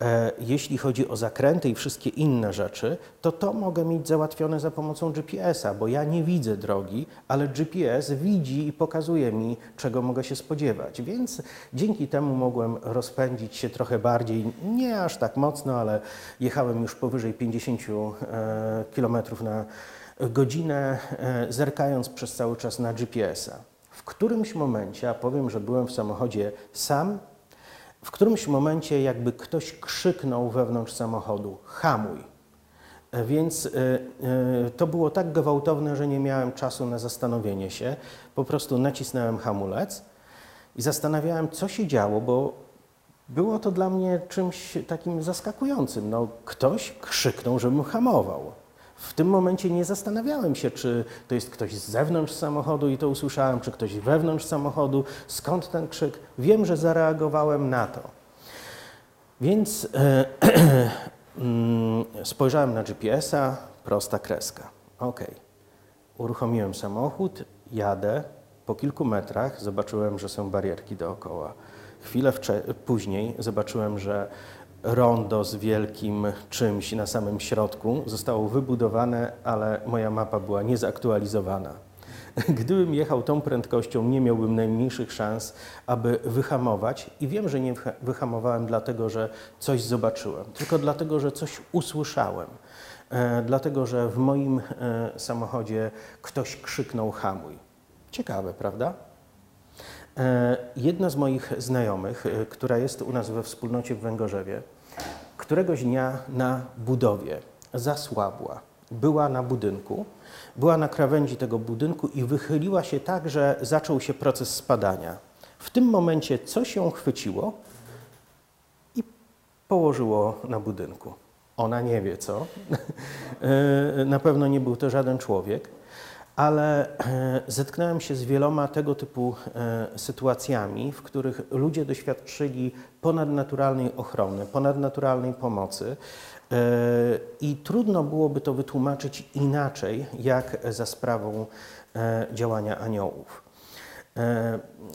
E, jeśli chodzi o zakręty i wszystkie inne rzeczy, to to mogę mieć załatwione za pomocą GPS-a, bo ja nie widzę drogi, ale GPS widzi i pokazuje mi, czego mogę się spodziewać. Więc dzięki temu mogłem rozpędzić się trochę bardziej, nie aż tak mocno, ale jechałem już powyżej 50 E, km na godzinę, e, zerkając przez cały czas na GPS-a. W którymś momencie, a powiem, że byłem w samochodzie sam, w którymś momencie jakby ktoś krzyknął wewnątrz samochodu: hamuj. E, więc to było tak gwałtowne, że nie miałem czasu na zastanowienie się. Po prostu nacisnąłem hamulec i zastanawiałem, co się działo, bo było to dla mnie czymś takim zaskakującym. No, ktoś krzyknął, żebym hamował. W tym momencie nie zastanawiałem się, czy to jest ktoś z zewnątrz samochodu i to usłyszałem, czy ktoś wewnątrz samochodu, skąd ten krzyk. Wiem, że zareagowałem na to. Więc e, mm, spojrzałem na GPS-a, prosta kreska. Ok. Uruchomiłem samochód, jadę. Po kilku metrach zobaczyłem, że są barierki dookoła. Chwilę później zobaczyłem, że rondo z wielkim czymś na samym środku zostało wybudowane, ale moja mapa była niezaktualizowana. Gdybym jechał tą prędkością, nie miałbym najmniejszych szans, aby wyhamować. I wiem, że nie wyhamowałem dlatego, że coś zobaczyłem, tylko dlatego, że coś usłyszałem. E, dlatego, że w moim e, samochodzie ktoś krzyknął hamuj. Ciekawe, prawda? E, jedna z moich znajomych, e, która jest u nas we wspólnocie w Węgorzewie, któregoś dnia na budowie zasłabła. Była na budynku, była na krawędzi tego budynku i wychyliła się tak, że zaczął się proces spadania. W tym momencie coś ją chwyciło i położyło na budynku. Ona nie wie co. E, na pewno nie był to żaden człowiek ale e, zetknąłem się z wieloma tego typu e, sytuacjami, w których ludzie doświadczyli ponadnaturalnej ochrony, ponadnaturalnej pomocy e, i trudno byłoby to wytłumaczyć inaczej, jak za sprawą działania aniołów.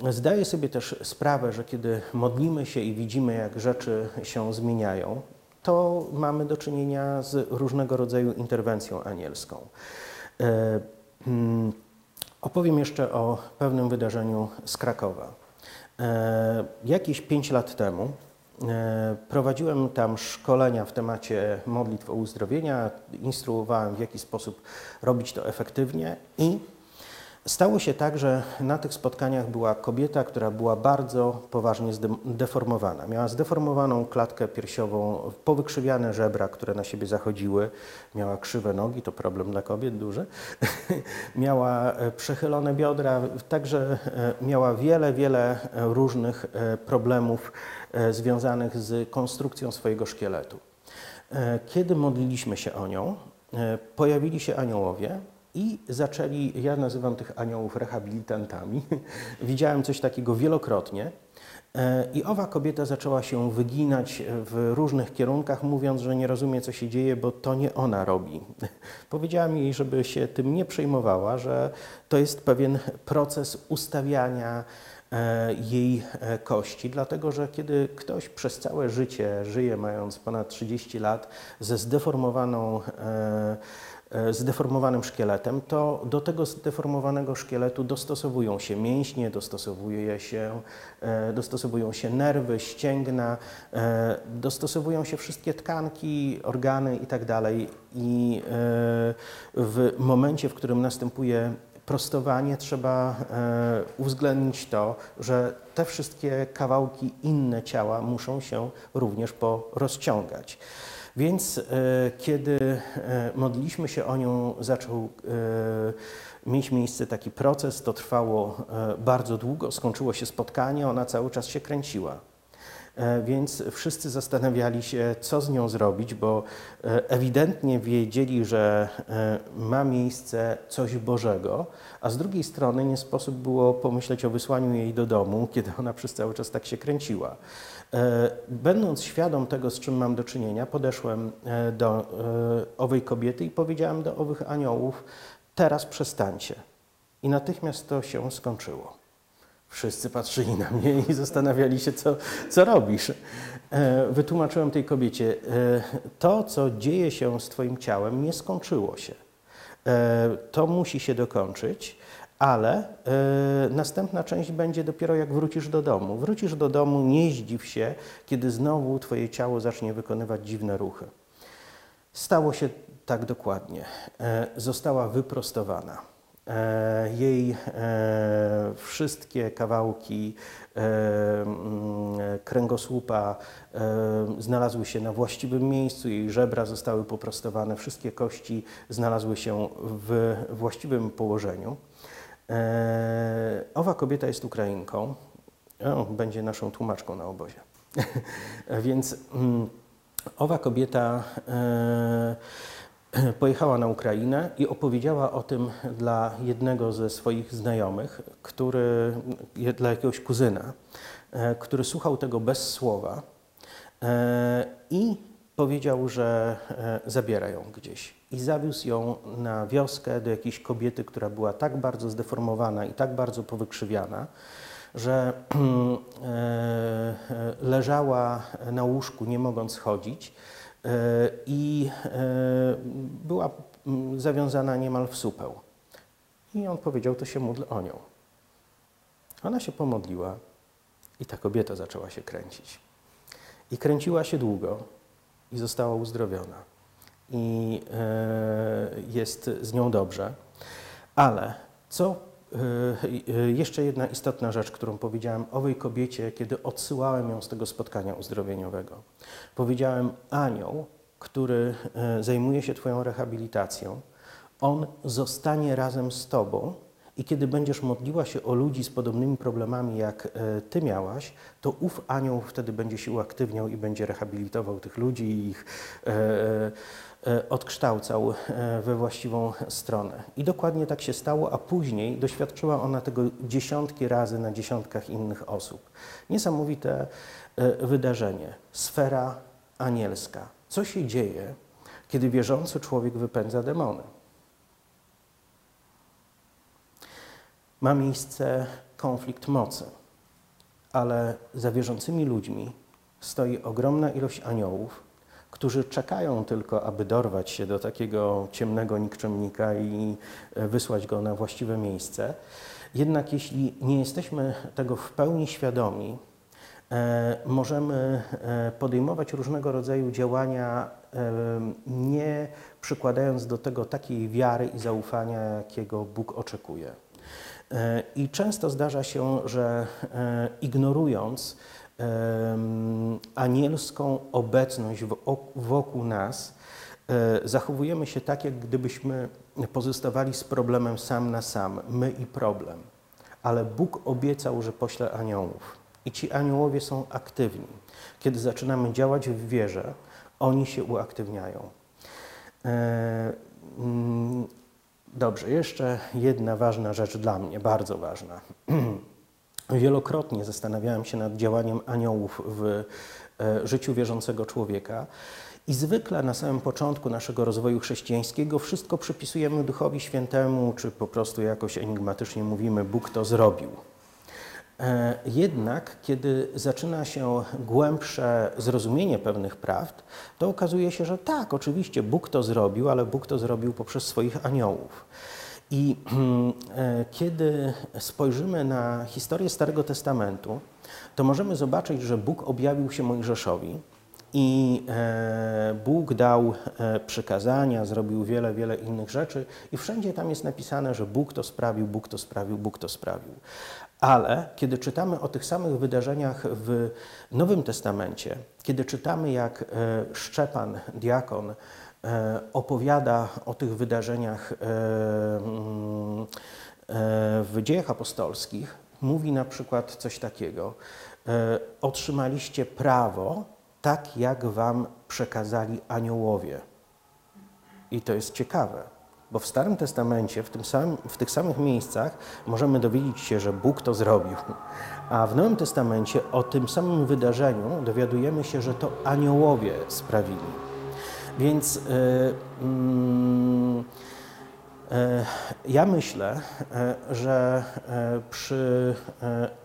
Zdaję sobie też sprawę, że kiedy modlimy się i widzimy, jak rzeczy się zmieniają, to mamy do czynienia z różnego rodzaju interwencją anielską. Hmm, opowiem jeszcze o pewnym wydarzeniu z Krakowa. E, jakieś pięć lat temu E, Prowadziłem tam szkolenia w temacie modlitw o uzdrowienia, instruowałem w jaki sposób robić to efektywnie i stało się tak, że na tych spotkaniach była kobieta, która była bardzo poważnie zdeformowana. Miała zdeformowaną klatkę piersiową, powykrzywiane żebra, które na siebie zachodziły, miała krzywe nogi, to problem dla kobiet duży, miała e, przechylone biodra, także e, miała wiele, wiele e, różnych problemów związanych z konstrukcją swojego szkieletu. Kiedy modliliśmy się o nią, pojawili się aniołowie i zaczęli, ja nazywam tych aniołów rehabilitantami, widziałem coś takiego wielokrotnie. E, I owa kobieta zaczęła się wyginać w różnych kierunkach, mówiąc, że nie rozumie, co się dzieje, bo to nie ona robi. Powiedziałam jej, żeby się tym nie przejmowała, że to jest pewien proces ustawiania e, jej e, kości, dlatego że kiedy ktoś przez całe życie żyje, mając ponad 30 lat, ze zdeformowaną zdeformowanym szkieletem, to do tego zdeformowanego szkieletu dostosowują się mięśnie, dostosowuje się, e, dostosowują się nerwy, ścięgna, e, dostosowują się wszystkie tkanki, organy itd. I e, w momencie, w którym następuje prostowanie, trzeba e, uwzględnić to, że te wszystkie kawałki inne ciała muszą się również porozciągać. Więc e, kiedy e, modliliśmy się o nią, zaczął e, mieć miejsce taki proces. To trwało bardzo długo, skończyło się spotkanie, ona cały czas się kręciła. Więc wszyscy zastanawiali się, co z nią zrobić, bo ewidentnie wiedzieli, że ma miejsce coś Bożego, a z drugiej strony nie sposób było pomyśleć o wysłaniu jej do domu, kiedy ona przez cały czas tak się kręciła. E, Będąc świadom tego, z czym mam do czynienia, podeszłem e, do e, owej kobiety i powiedziałem do owych aniołów: Teraz przestańcie. I natychmiast to się skończyło. Wszyscy patrzyli na mnie i zastanawiali się, co, co robisz. Wytłumaczyłem tej kobiecie: To, co dzieje się z Twoim ciałem, nie skończyło się. To musi się dokończyć, ale e, następna część będzie dopiero jak wrócisz do domu. Wrócisz do domu, nie zdziw się, kiedy znowu Twoje ciało zacznie wykonywać dziwne ruchy. Stało się tak dokładnie. E, Została wyprostowana. E, Jej e, wszystkie kawałki e, kręgosłupa e, znalazły się na właściwym miejscu, jej żebra zostały poprostowane, wszystkie kości znalazły się w właściwym położeniu. E, Owa kobieta jest Ukrainką, o, będzie naszą tłumaczką na obozie. Więc mm, owa kobieta e, pojechała na Ukrainę i opowiedziała o tym dla jednego ze swoich znajomych, który, dla jakiegoś kuzyna, e, który słuchał tego bez słowa e, i powiedział, że e, zabiera ją gdzieś. I zawiózł ją na wioskę do jakiejś kobiety, która była tak bardzo zdeformowana i tak bardzo powykrzywiana, że e, e, leżała na łóżku, nie mogąc chodzić e, i była zawiązana niemal w supeł. I on powiedział, to się módl o nią. Ona się pomodliła i ta kobieta zaczęła się kręcić. I kręciła się długo i została uzdrowiona. I e, jest z nią dobrze. Ale co e, e, jeszcze jedna istotna rzecz, którą powiedziałem owej kobiecie, kiedy odsyłałem ją z tego spotkania uzdrowieniowego. Powiedziałem, anioł, który zajmuje się Twoją rehabilitacją, on zostanie razem z Tobą i kiedy będziesz modliła się o ludzi z podobnymi problemami, jak Ty miałaś, to ów anioł wtedy będzie się uaktywniał i będzie rehabilitował tych ludzi i ich odkształcał e, we właściwą stronę. I dokładnie tak się stało, a później doświadczyła ona tego dziesiątki razy na dziesiątkach innych osób. Niesamowite e, wydarzenie. Sfera anielska. Co się dzieje, kiedy wierzący człowiek wypędza demony? ma miejsce konflikt mocy, ale za wierzącymi ludźmi stoi ogromna ilość aniołów, którzy czekają tylko, aby dorwać się do takiego ciemnego nikczemnika i e, wysłać go na właściwe miejsce. Jednak jeśli nie jesteśmy tego w pełni świadomi, E, możemy e, podejmować różnego rodzaju działania, nie przykładając do tego takiej wiary i zaufania, jakiego Bóg oczekuje. I często zdarza się, że ignorując anielską obecność wokół nas, zachowujemy się tak, jak gdybyśmy pozostawali z problemem sam na sam, my i problem. Ale Bóg obiecał, że pośle aniołów. I ci aniołowie są aktywni. Kiedy zaczynamy działać w wierze, oni się uaktywniają. E, mm, dobrze, jeszcze jedna ważna rzecz dla mnie, bardzo ważna. Wielokrotnie zastanawiałem się nad działaniem aniołów w e, życiu wierzącego człowieka. I zwykle na samym początku naszego rozwoju chrześcijańskiego wszystko przypisujemy Duchowi Świętemu, czy po prostu jakoś enigmatycznie mówimy, Bóg to zrobił. E, jednak, kiedy zaczyna się głębsze zrozumienie pewnych prawd, to okazuje się, że tak, oczywiście Bóg to zrobił, ale Bóg to zrobił poprzez swoich aniołów. I e, kiedy spojrzymy na historię Starego Testamentu, to możemy zobaczyć, że Bóg objawił się Mojżeszowi i e, Bóg dał przykazania, zrobił wiele, wiele innych rzeczy, i wszędzie tam jest napisane, że Bóg to sprawił, Bóg to sprawił, Bóg to sprawił. Ale kiedy czytamy o tych samych wydarzeniach w Nowym Testamencie, kiedy czytamy, jak e, Szczepan, diakon, e, opowiada o tych wydarzeniach e, mm, w dziejach apostolskich, mówi na przykład coś takiego: Otrzymaliście prawo, tak jak wam przekazali aniołowie. I to jest ciekawe bo w Starym Testamencie, w, tym w tych samych miejscach, możemy dowiedzieć się, że Bóg to zrobił. A w Nowym Testamencie o tym samym wydarzeniu dowiadujemy się, że to aniołowie sprawili. Więc yy, yy, ja myślę, yy, że przy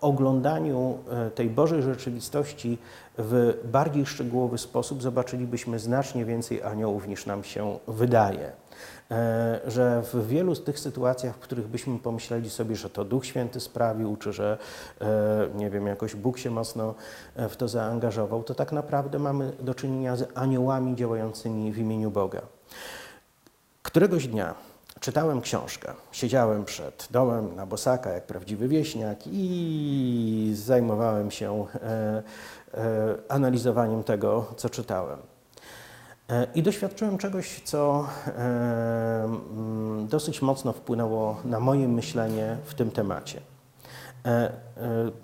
oglądaniu tej Bożej rzeczywistości w bardziej szczegółowy sposób zobaczylibyśmy znacznie więcej aniołów niż nam się wydaje. E, że w wielu z tych sytuacjach, w których byśmy pomyśleli sobie, że to Duch Święty sprawił, czy że, e, nie wiem, jakoś Bóg się mocno e, w to zaangażował, to tak naprawdę mamy do czynienia z aniołami działającymi w imieniu Boga. Któregoś dnia czytałem książkę, siedziałem przed domem na bosaka jak prawdziwy wieśniak i zajmowałem się analizowaniem tego, co czytałem. E, I doświadczyłem czegoś, co e, mm, dosyć mocno wpłynęło na moje myślenie w tym temacie. E,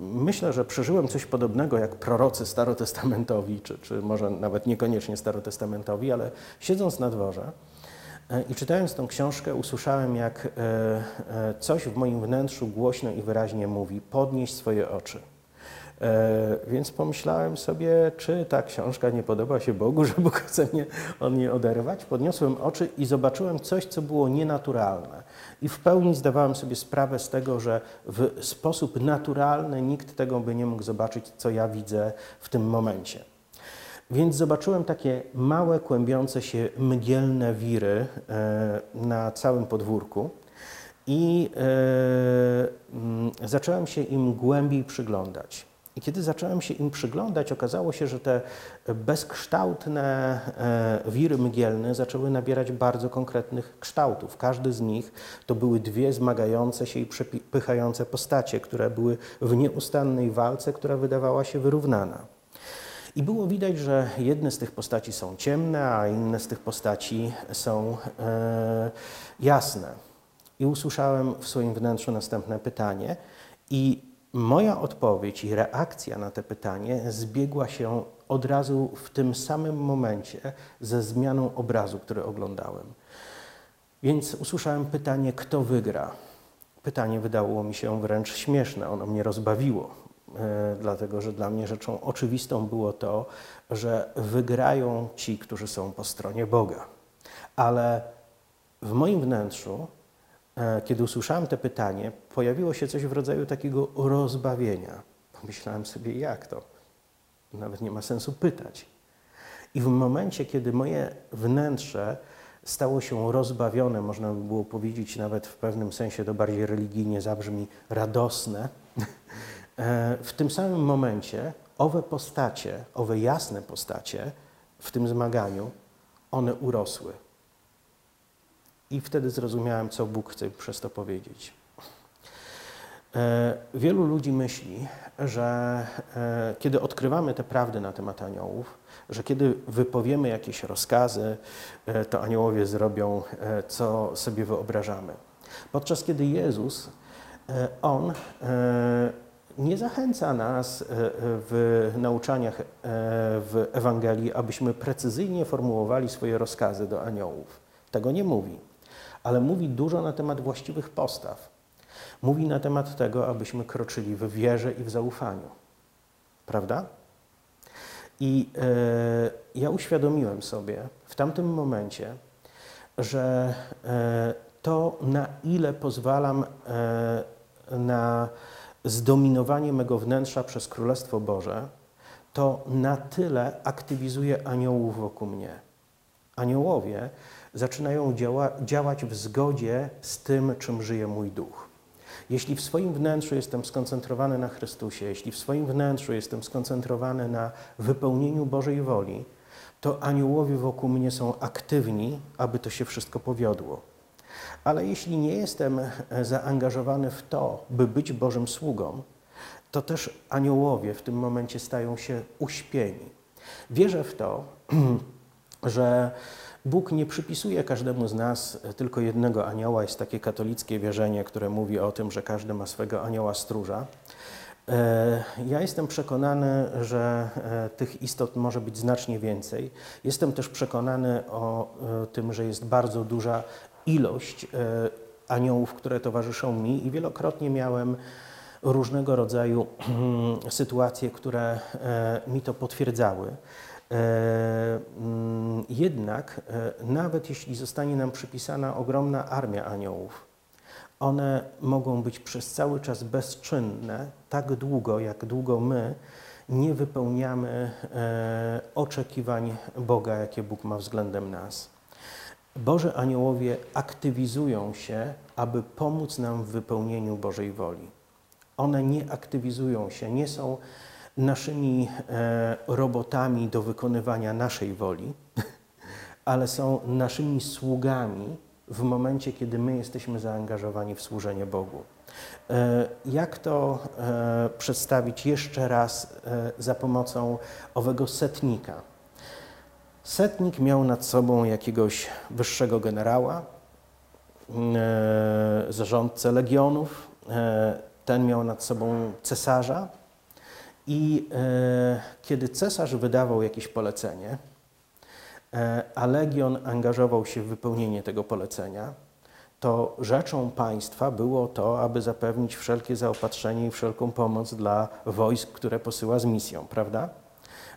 myślę, że przeżyłem coś podobnego jak prorocy starotestamentowi, czy, czy może nawet niekoniecznie starotestamentowi, ale siedząc na dworze i czytając tą książkę, usłyszałem, jak coś w moim wnętrzu głośno i wyraźnie mówi: podnieś swoje oczy. E, więc pomyślałem sobie, czy ta książka nie podoba się Bogu, że Bóg chce mnie od niej oderwać. Podniosłem oczy i zobaczyłem coś, co było nienaturalne. I w pełni zdawałem sobie sprawę z tego, że w sposób naturalny nikt tego by nie mógł zobaczyć, co ja widzę w tym momencie. Więc zobaczyłem takie małe, kłębiące się mgielne wiry e, na całym podwórku i e, mm, zacząłem się im głębiej przyglądać. I kiedy zacząłem się im przyglądać, okazało się, że te bezkształtne e, wiry mgielne zaczęły nabierać bardzo konkretnych kształtów. Każdy z nich to były dwie zmagające się i przepychające postacie, które były w nieustannej walce, która wydawała się wyrównana. I było widać, że jedne z tych postaci są ciemne, a inne z tych postaci są e, jasne. I usłyszałem w swoim wnętrzu następne pytanie. I Moja odpowiedź i reakcja na to pytanie zbiegła się od razu w tym samym momencie ze zmianą obrazu, który oglądałem. Więc usłyszałem pytanie, kto wygra. Pytanie wydało mi się wręcz śmieszne, ono mnie rozbawiło, e, dlatego że dla mnie rzeczą oczywistą było to, że wygrają ci, którzy są po stronie Boga. Ale w moim wnętrzu kiedy usłyszałem to pytanie, pojawiło się coś w rodzaju takiego rozbawienia. Pomyślałem sobie, jak to? Nawet nie ma sensu pytać. I w momencie, kiedy moje wnętrze stało się rozbawione, można by było powiedzieć nawet w pewnym sensie to bardziej religijnie zabrzmi radosne, e, w tym samym momencie owe postacie, owe jasne postacie w tym zmaganiu, one urosły. I wtedy zrozumiałem, co Bóg chce przez to powiedzieć. E, wielu ludzi myśli, że e, kiedy odkrywamy te prawdy na temat aniołów, że kiedy wypowiemy jakieś rozkazy, e, to aniołowie zrobią, co sobie wyobrażamy. Podczas kiedy Jezus, On nie zachęca nas w nauczaniach w Ewangelii, abyśmy precyzyjnie formułowali swoje rozkazy do aniołów. Tego nie mówi, ale mówi dużo na temat właściwych postaw Mówi na temat tego, abyśmy kroczyli w wierze i w zaufaniu. Prawda? I e, ja uświadomiłem sobie w tamtym momencie, że e, to, na ile pozwalam e, na zdominowanie mego wnętrza przez Królestwo Boże, to na tyle aktywizuje aniołów wokół mnie. Aniołowie zaczynają działa, działać w zgodzie z tym, czym żyje mój duch. Jeśli w swoim wnętrzu jestem skoncentrowany na Chrystusie, jeśli w swoim wnętrzu jestem skoncentrowany na wypełnieniu Bożej woli, to aniołowie wokół mnie są aktywni, aby to się wszystko powiodło. Ale jeśli nie jestem zaangażowany w to, by być Bożym sługą, to też aniołowie w tym momencie stają się uśpieni. Wierzę w to, że Bóg nie przypisuje każdemu z nas tylko jednego anioła. Jest takie katolickie wierzenie, które mówi o tym, że każdy ma swego anioła stróża. E, ja jestem przekonany, że e, tych istot może być znacznie więcej. Jestem też przekonany o e, tym, że jest bardzo duża ilość aniołów, które towarzyszą mi i wielokrotnie miałem różnego rodzaju sytuacje, które mi to potwierdzały. E, mm, jednak, e, nawet jeśli zostanie nam przypisana ogromna armia aniołów, one mogą być przez cały czas bezczynne, tak długo, jak długo my nie wypełniamy e, oczekiwań Boga, jakie Bóg ma względem nas. Boże aniołowie aktywizują się, aby pomóc nam w wypełnieniu Bożej woli. One nie aktywizują się, nie są naszymi e, robotami do wykonywania naszej woli, ale są naszymi sługami w momencie, kiedy my jesteśmy zaangażowani w służenie Bogu. E, jak to e, przedstawić jeszcze raz za pomocą owego setnika? Setnik miał nad sobą jakiegoś wyższego generała, zarządcę legionów, ten miał nad sobą cesarza, i e, kiedy cesarz wydawał jakieś polecenie, e, a legion angażował się w wypełnienie tego polecenia, to rzeczą państwa było to, aby zapewnić wszelkie zaopatrzenie i wszelką pomoc dla wojsk, które posyła z misją, prawda?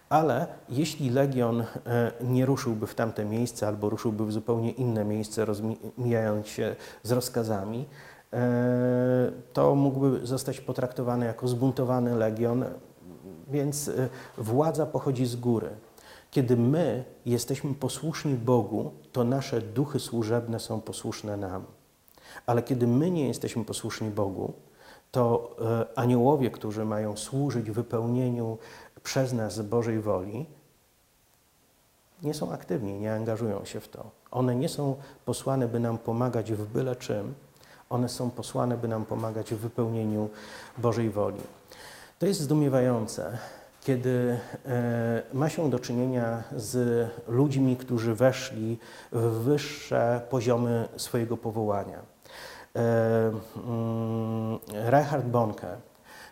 Ale jeśli legion e, nie ruszyłby w tamte miejsce albo ruszyłby w zupełnie inne miejsce, mijając się z rozkazami, e, to mógłby zostać potraktowany jako zbuntowany legion, więc y, władza pochodzi z góry. Kiedy my jesteśmy posłuszni Bogu, to nasze duchy służebne są posłuszne nam. Ale kiedy my nie jesteśmy posłuszni Bogu, to y, aniołowie, którzy mają służyć wypełnieniu przez nas Bożej woli, nie są aktywni, nie angażują się w to. One nie są posłane, by nam pomagać w byle czym, one są posłane, by nam pomagać w wypełnieniu Bożej woli. To jest zdumiewające, kiedy e, ma się do czynienia z ludźmi, którzy weszli w wyższe poziomy swojego powołania. E, mm, Reinhard Bonke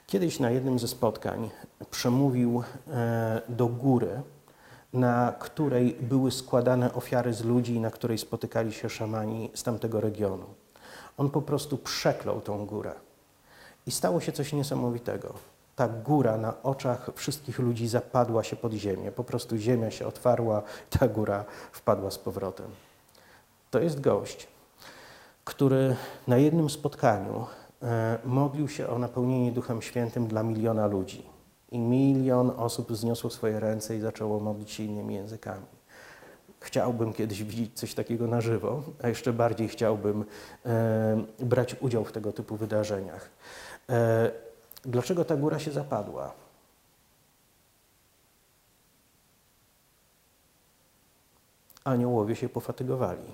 kiedyś na jednym ze spotkań przemówił e, do góry, na której były składane ofiary z ludzi, na której spotykali się szamani z tamtego regionu. On po prostu przeklął tą górę. I stało się coś niesamowitego ta góra na oczach wszystkich ludzi zapadła się pod ziemię. Po prostu ziemia się otwarła, ta góra wpadła z powrotem. To jest gość, który na jednym spotkaniu e, modlił się o napełnienie Duchem Świętym dla miliona ludzi. I milion osób zniosło swoje ręce i zaczęło modlić się innymi językami. Chciałbym kiedyś widzieć coś takiego na żywo, a jeszcze bardziej chciałbym e, brać udział w tego typu wydarzeniach. Dlaczego ta góra się zapadła? Aniołowie się pofatygowali.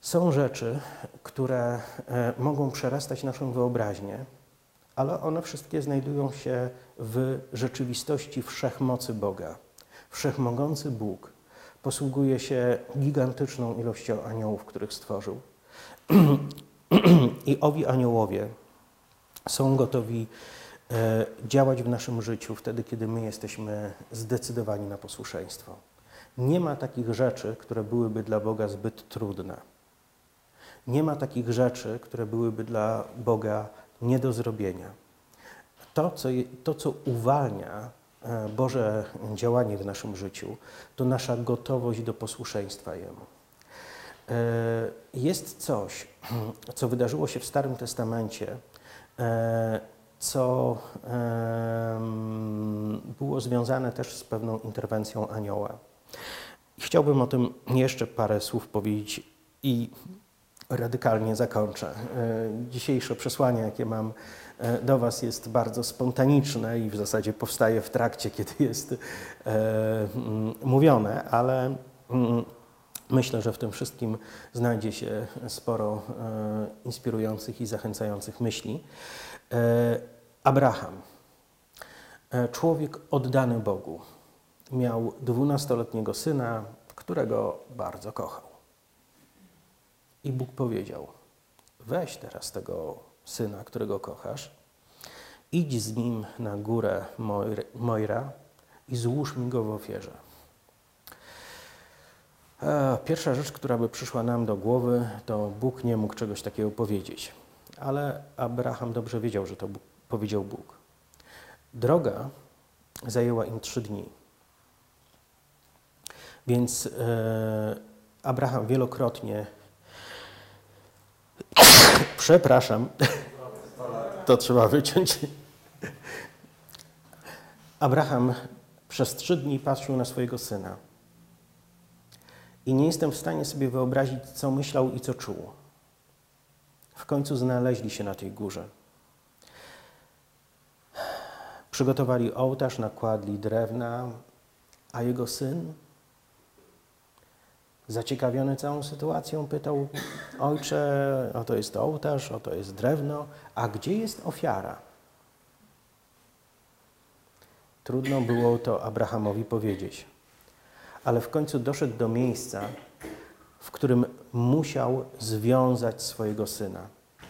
Są rzeczy, które e, mogą przerastać naszą wyobraźnię, ale one wszystkie znajdują się w rzeczywistości wszechmocy Boga. Wszechmogący Bóg posługuje się gigantyczną ilością aniołów, których stworzył. I owi aniołowie są gotowi e, działać w naszym życiu wtedy, kiedy my jesteśmy zdecydowani na posłuszeństwo. Nie ma takich rzeczy, które byłyby dla Boga zbyt trudne. Nie ma takich rzeczy, które byłyby dla Boga nie do zrobienia. To, co, to, co uwalnia e, Boże działanie w naszym życiu, to nasza gotowość do posłuszeństwa Jemu. E, jest coś, co wydarzyło się w Starym Testamencie, e, co było związane też z pewną interwencją anioła. Chciałbym o tym jeszcze parę słów powiedzieć i radykalnie zakończę. Dzisiejsze przesłanie, jakie mam E, do Was jest bardzo spontaniczne i w zasadzie powstaje w trakcie, kiedy jest e, mówione, ale mm, myślę, że w tym wszystkim znajdzie się sporo e, inspirujących i zachęcających myśli. Abraham, człowiek oddany Bogu, miał dwunastoletniego syna, którego bardzo kochał. I Bóg powiedział: Weź teraz tego syna, którego kochasz, idź z nim na górę Moira i złóż mi go w ofierze. Pierwsza rzecz, która by przyszła nam do głowy, to Bóg nie mógł czegoś takiego powiedzieć. Ale Abraham dobrze wiedział, że to Bóg, powiedział Bóg. Droga zajęła im trzy dni. Więc e, Abraham wielokrotnie Przepraszam. To trzeba wyciąć. Abraham przez trzy dni patrzył na swojego syna. I nie jestem w stanie sobie wyobrazić, co myślał i co czuł. W końcu znaleźli się na tej górze. Przygotowali ołtarz, nakładli drewna, a jego syn Zaciekawiony całą sytuacją pytał, ojcze, oto jest ołtarz, oto jest drewno, a gdzie jest ofiara? Trudno było to Abrahamowi powiedzieć, ale w końcu doszedł do miejsca, w którym musiał związać swojego syna.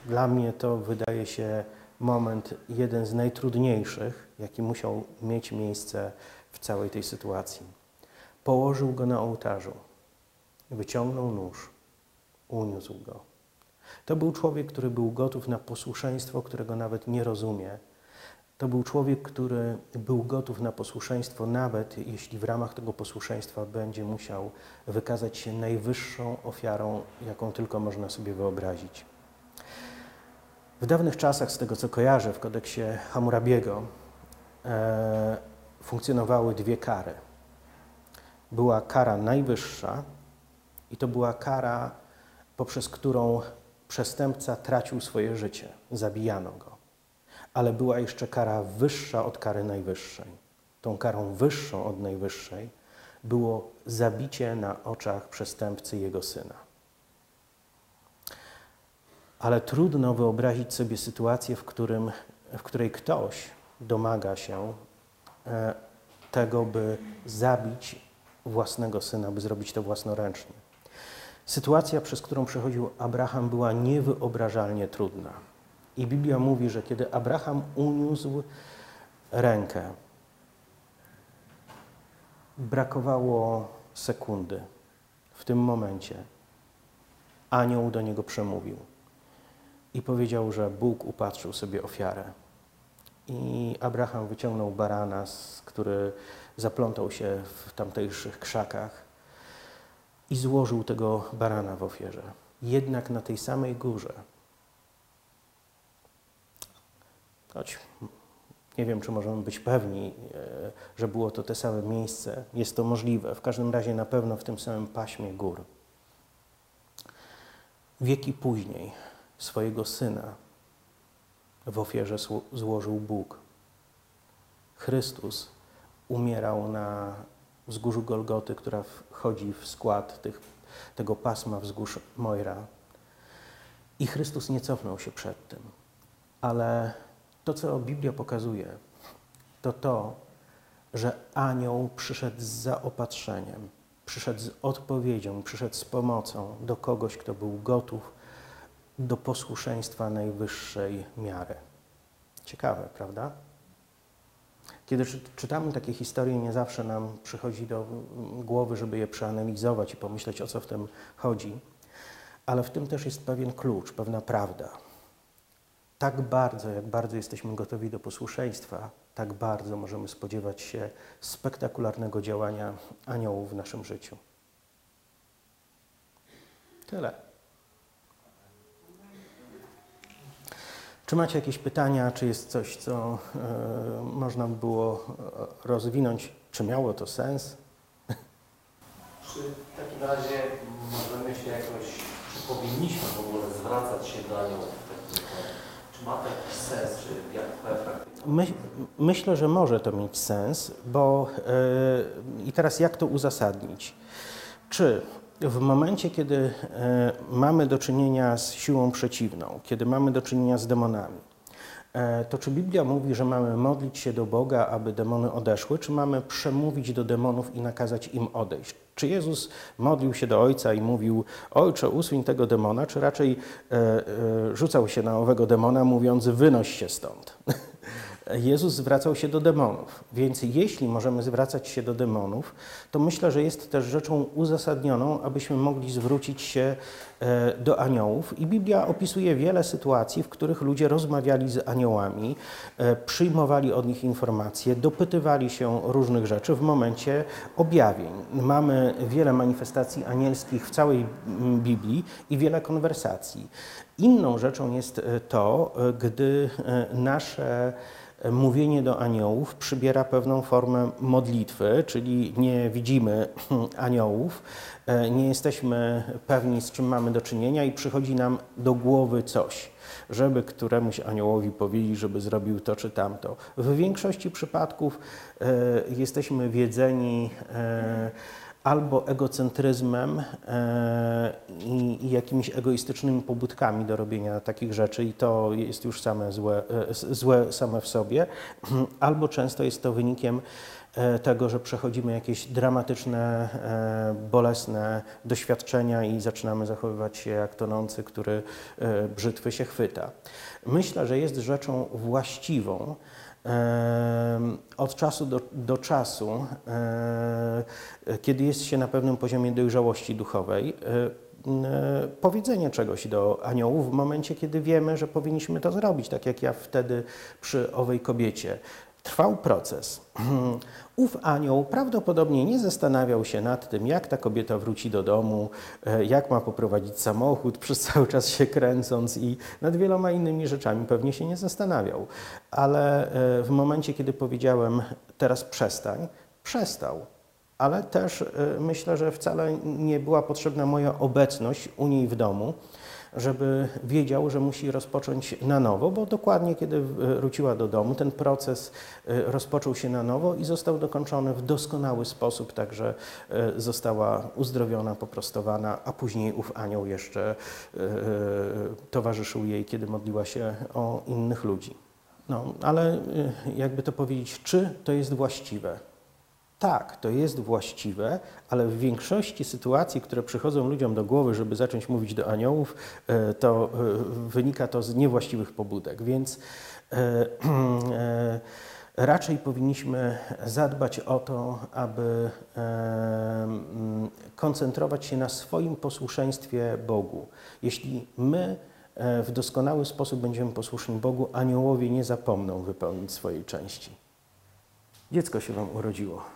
Dla mnie to wydaje się moment jeden z najtrudniejszych, jaki musiał mieć miejsce w całej tej sytuacji. Położył go na ołtarzu Wyciągnął nóż, uniósł go. To był człowiek, który był gotów na posłuszeństwo, którego nawet nie rozumie. To był człowiek, który był gotów na posłuszeństwo, nawet jeśli w ramach tego posłuszeństwa będzie musiał wykazać się najwyższą ofiarą, jaką tylko można sobie wyobrazić. W dawnych czasach, z tego co kojarzę, w kodeksie Hammurabiego e, funkcjonowały dwie kary. Była kara najwyższa, i to była kara, poprzez którą przestępca tracił swoje życie, zabijano go. Ale była jeszcze kara wyższa od kary najwyższej. Tą karą wyższą od najwyższej było zabicie na oczach przestępcy jego syna. Ale trudno wyobrazić sobie sytuację, w, którym, w której ktoś domaga się e, tego, by zabić własnego syna, by zrobić to własnoręcznie. Sytuacja, przez którą przechodził Abraham, była niewyobrażalnie trudna. I Biblia mówi, że kiedy Abraham uniósł rękę, brakowało sekundy. W tym momencie anioł do niego przemówił i powiedział, że Bóg upatrzył sobie ofiarę. I Abraham wyciągnął barana, który zaplątał się w tamtejszych krzakach i złożył tego barana w ofierze. Jednak na tej samej górze, choć nie wiem, czy możemy być pewni, e, że było to te same miejsce, jest to możliwe, w każdym razie na pewno w tym samym paśmie gór. Wieki później swojego syna w ofierze złożył Bóg. Chrystus umierał na wzgórzu Golgoty, która wchodzi w skład tych, tego pasma wzgórz Mojra. I Chrystus nie cofnął się przed tym. Ale to, co Biblia pokazuje, to to, że anioł przyszedł z zaopatrzeniem, przyszedł z odpowiedzią, przyszedł z pomocą do kogoś, kto był gotów do posłuszeństwa najwyższej miary. Ciekawe, prawda? Kiedy czytamy takie historie, nie zawsze nam przychodzi do głowy, żeby je przeanalizować i pomyśleć, o co w tym chodzi, ale w tym też jest pewien klucz, pewna prawda. Tak bardzo, jak bardzo jesteśmy gotowi do posłuszeństwa, tak bardzo możemy spodziewać się spektakularnego działania aniołów w naszym życiu. Tyle. Czy macie jakieś pytania, czy jest coś, co y, można by było rozwinąć? Czy miało to sens? Czy w takim razie możemy się jakoś, czy powinniśmy w ogóle zwracać się do aniołów? Ma to jakiś sens, czy jak? My, myślę, że może to mieć sens, bo yy, i teraz jak to uzasadnić? Czy w momencie, kiedy e, mamy do czynienia z siłą przeciwną, kiedy mamy do czynienia z demonami, to czy Biblia mówi, że mamy modlić się do Boga, aby demony odeszły, czy mamy przemówić do demonów i nakazać im odejść? Czy Jezus modlił się do Ojca i mówił, Ojcze, usuń tego demona, czy raczej e, e, rzucał się na owego demona, mówiąc, wynoś się stąd? Jezus zwracał się do demonów. Więc jeśli możemy zwracać się do demonów, to myślę, że jest też rzeczą uzasadnioną, abyśmy mogli zwrócić się e, do aniołów. I Biblia opisuje wiele sytuacji, w których ludzie rozmawiali z aniołami, e, przyjmowali od nich informacje, dopytywali się różnych rzeczy w momencie objawień. Mamy wiele manifestacji anielskich w całej Biblii i wiele konwersacji. Inną rzeczą jest e, to, gdy nasze mówienie do aniołów przybiera pewną formę modlitwy, czyli nie widzimy aniołów, e, nie jesteśmy pewni, z czym mamy do czynienia i przychodzi nam do głowy coś, żeby któremuś aniołowi powiedzieć, żeby zrobił to czy tamto. W większości przypadków e, jesteśmy wiedzeni e, albo egocentryzmem e, i, jakimiś egoistycznymi pobudkami do robienia takich rzeczy i to jest już same złe, e, złe same w sobie, albo często jest to wynikiem e, tego, że przechodzimy jakieś dramatyczne, bolesne doświadczenia i zaczynamy zachowywać się jak tonący, który brzytwy się chwyta. Myślę, że jest rzeczą właściwą, od czasu do, do czasu, kiedy jest się na pewnym poziomie dojrzałości duchowej, powiedzenie czegoś do aniołów w momencie, kiedy wiemy, że powinniśmy to zrobić, tak jak ja wtedy przy owej kobiecie. Trwał proces. Ów anioł prawdopodobnie nie zastanawiał się nad tym, jak ta kobieta wróci do domu, e, jak ma poprowadzić samochód, przez cały czas się kręcąc i nad wieloma innymi rzeczami pewnie się nie zastanawiał. Ale e, w momencie, kiedy powiedziałem, teraz przestań, przestał. Ale też e, myślę, że wcale nie była potrzebna moja obecność u niej w domu żeby wiedział, że musi rozpocząć na nowo, bo dokładnie kiedy wróciła do domu, ten proces e, rozpoczął się na nowo i został dokończony w doskonały sposób, także e, została uzdrowiona, poprostowana, a później ów anioł jeszcze e, towarzyszył jej, kiedy modliła się o innych ludzi. No, ale jakby to powiedzieć, czy to jest właściwe? Tak, to jest właściwe, ale w większości sytuacji, które przychodzą ludziom do głowy, żeby zacząć mówić do aniołów, e, to e, wynika to z niewłaściwych pobudek. Więc e, raczej powinniśmy zadbać o to, aby koncentrować się na swoim posłuszeństwie Bogu. Jeśli my w doskonały sposób będziemy posłuszni Bogu, aniołowie nie zapomną wypełnić swojej części. Dziecko się Wam urodziło.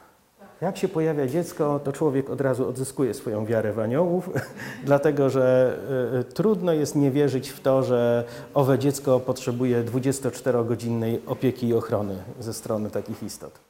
Jak się pojawia dziecko, to człowiek od razu odzyskuje swoją wiarę w aniołów, dlatego że y, trudno jest nie wierzyć w to, że owe dziecko potrzebuje 24-godzinnej opieki i ochrony ze strony takich istot.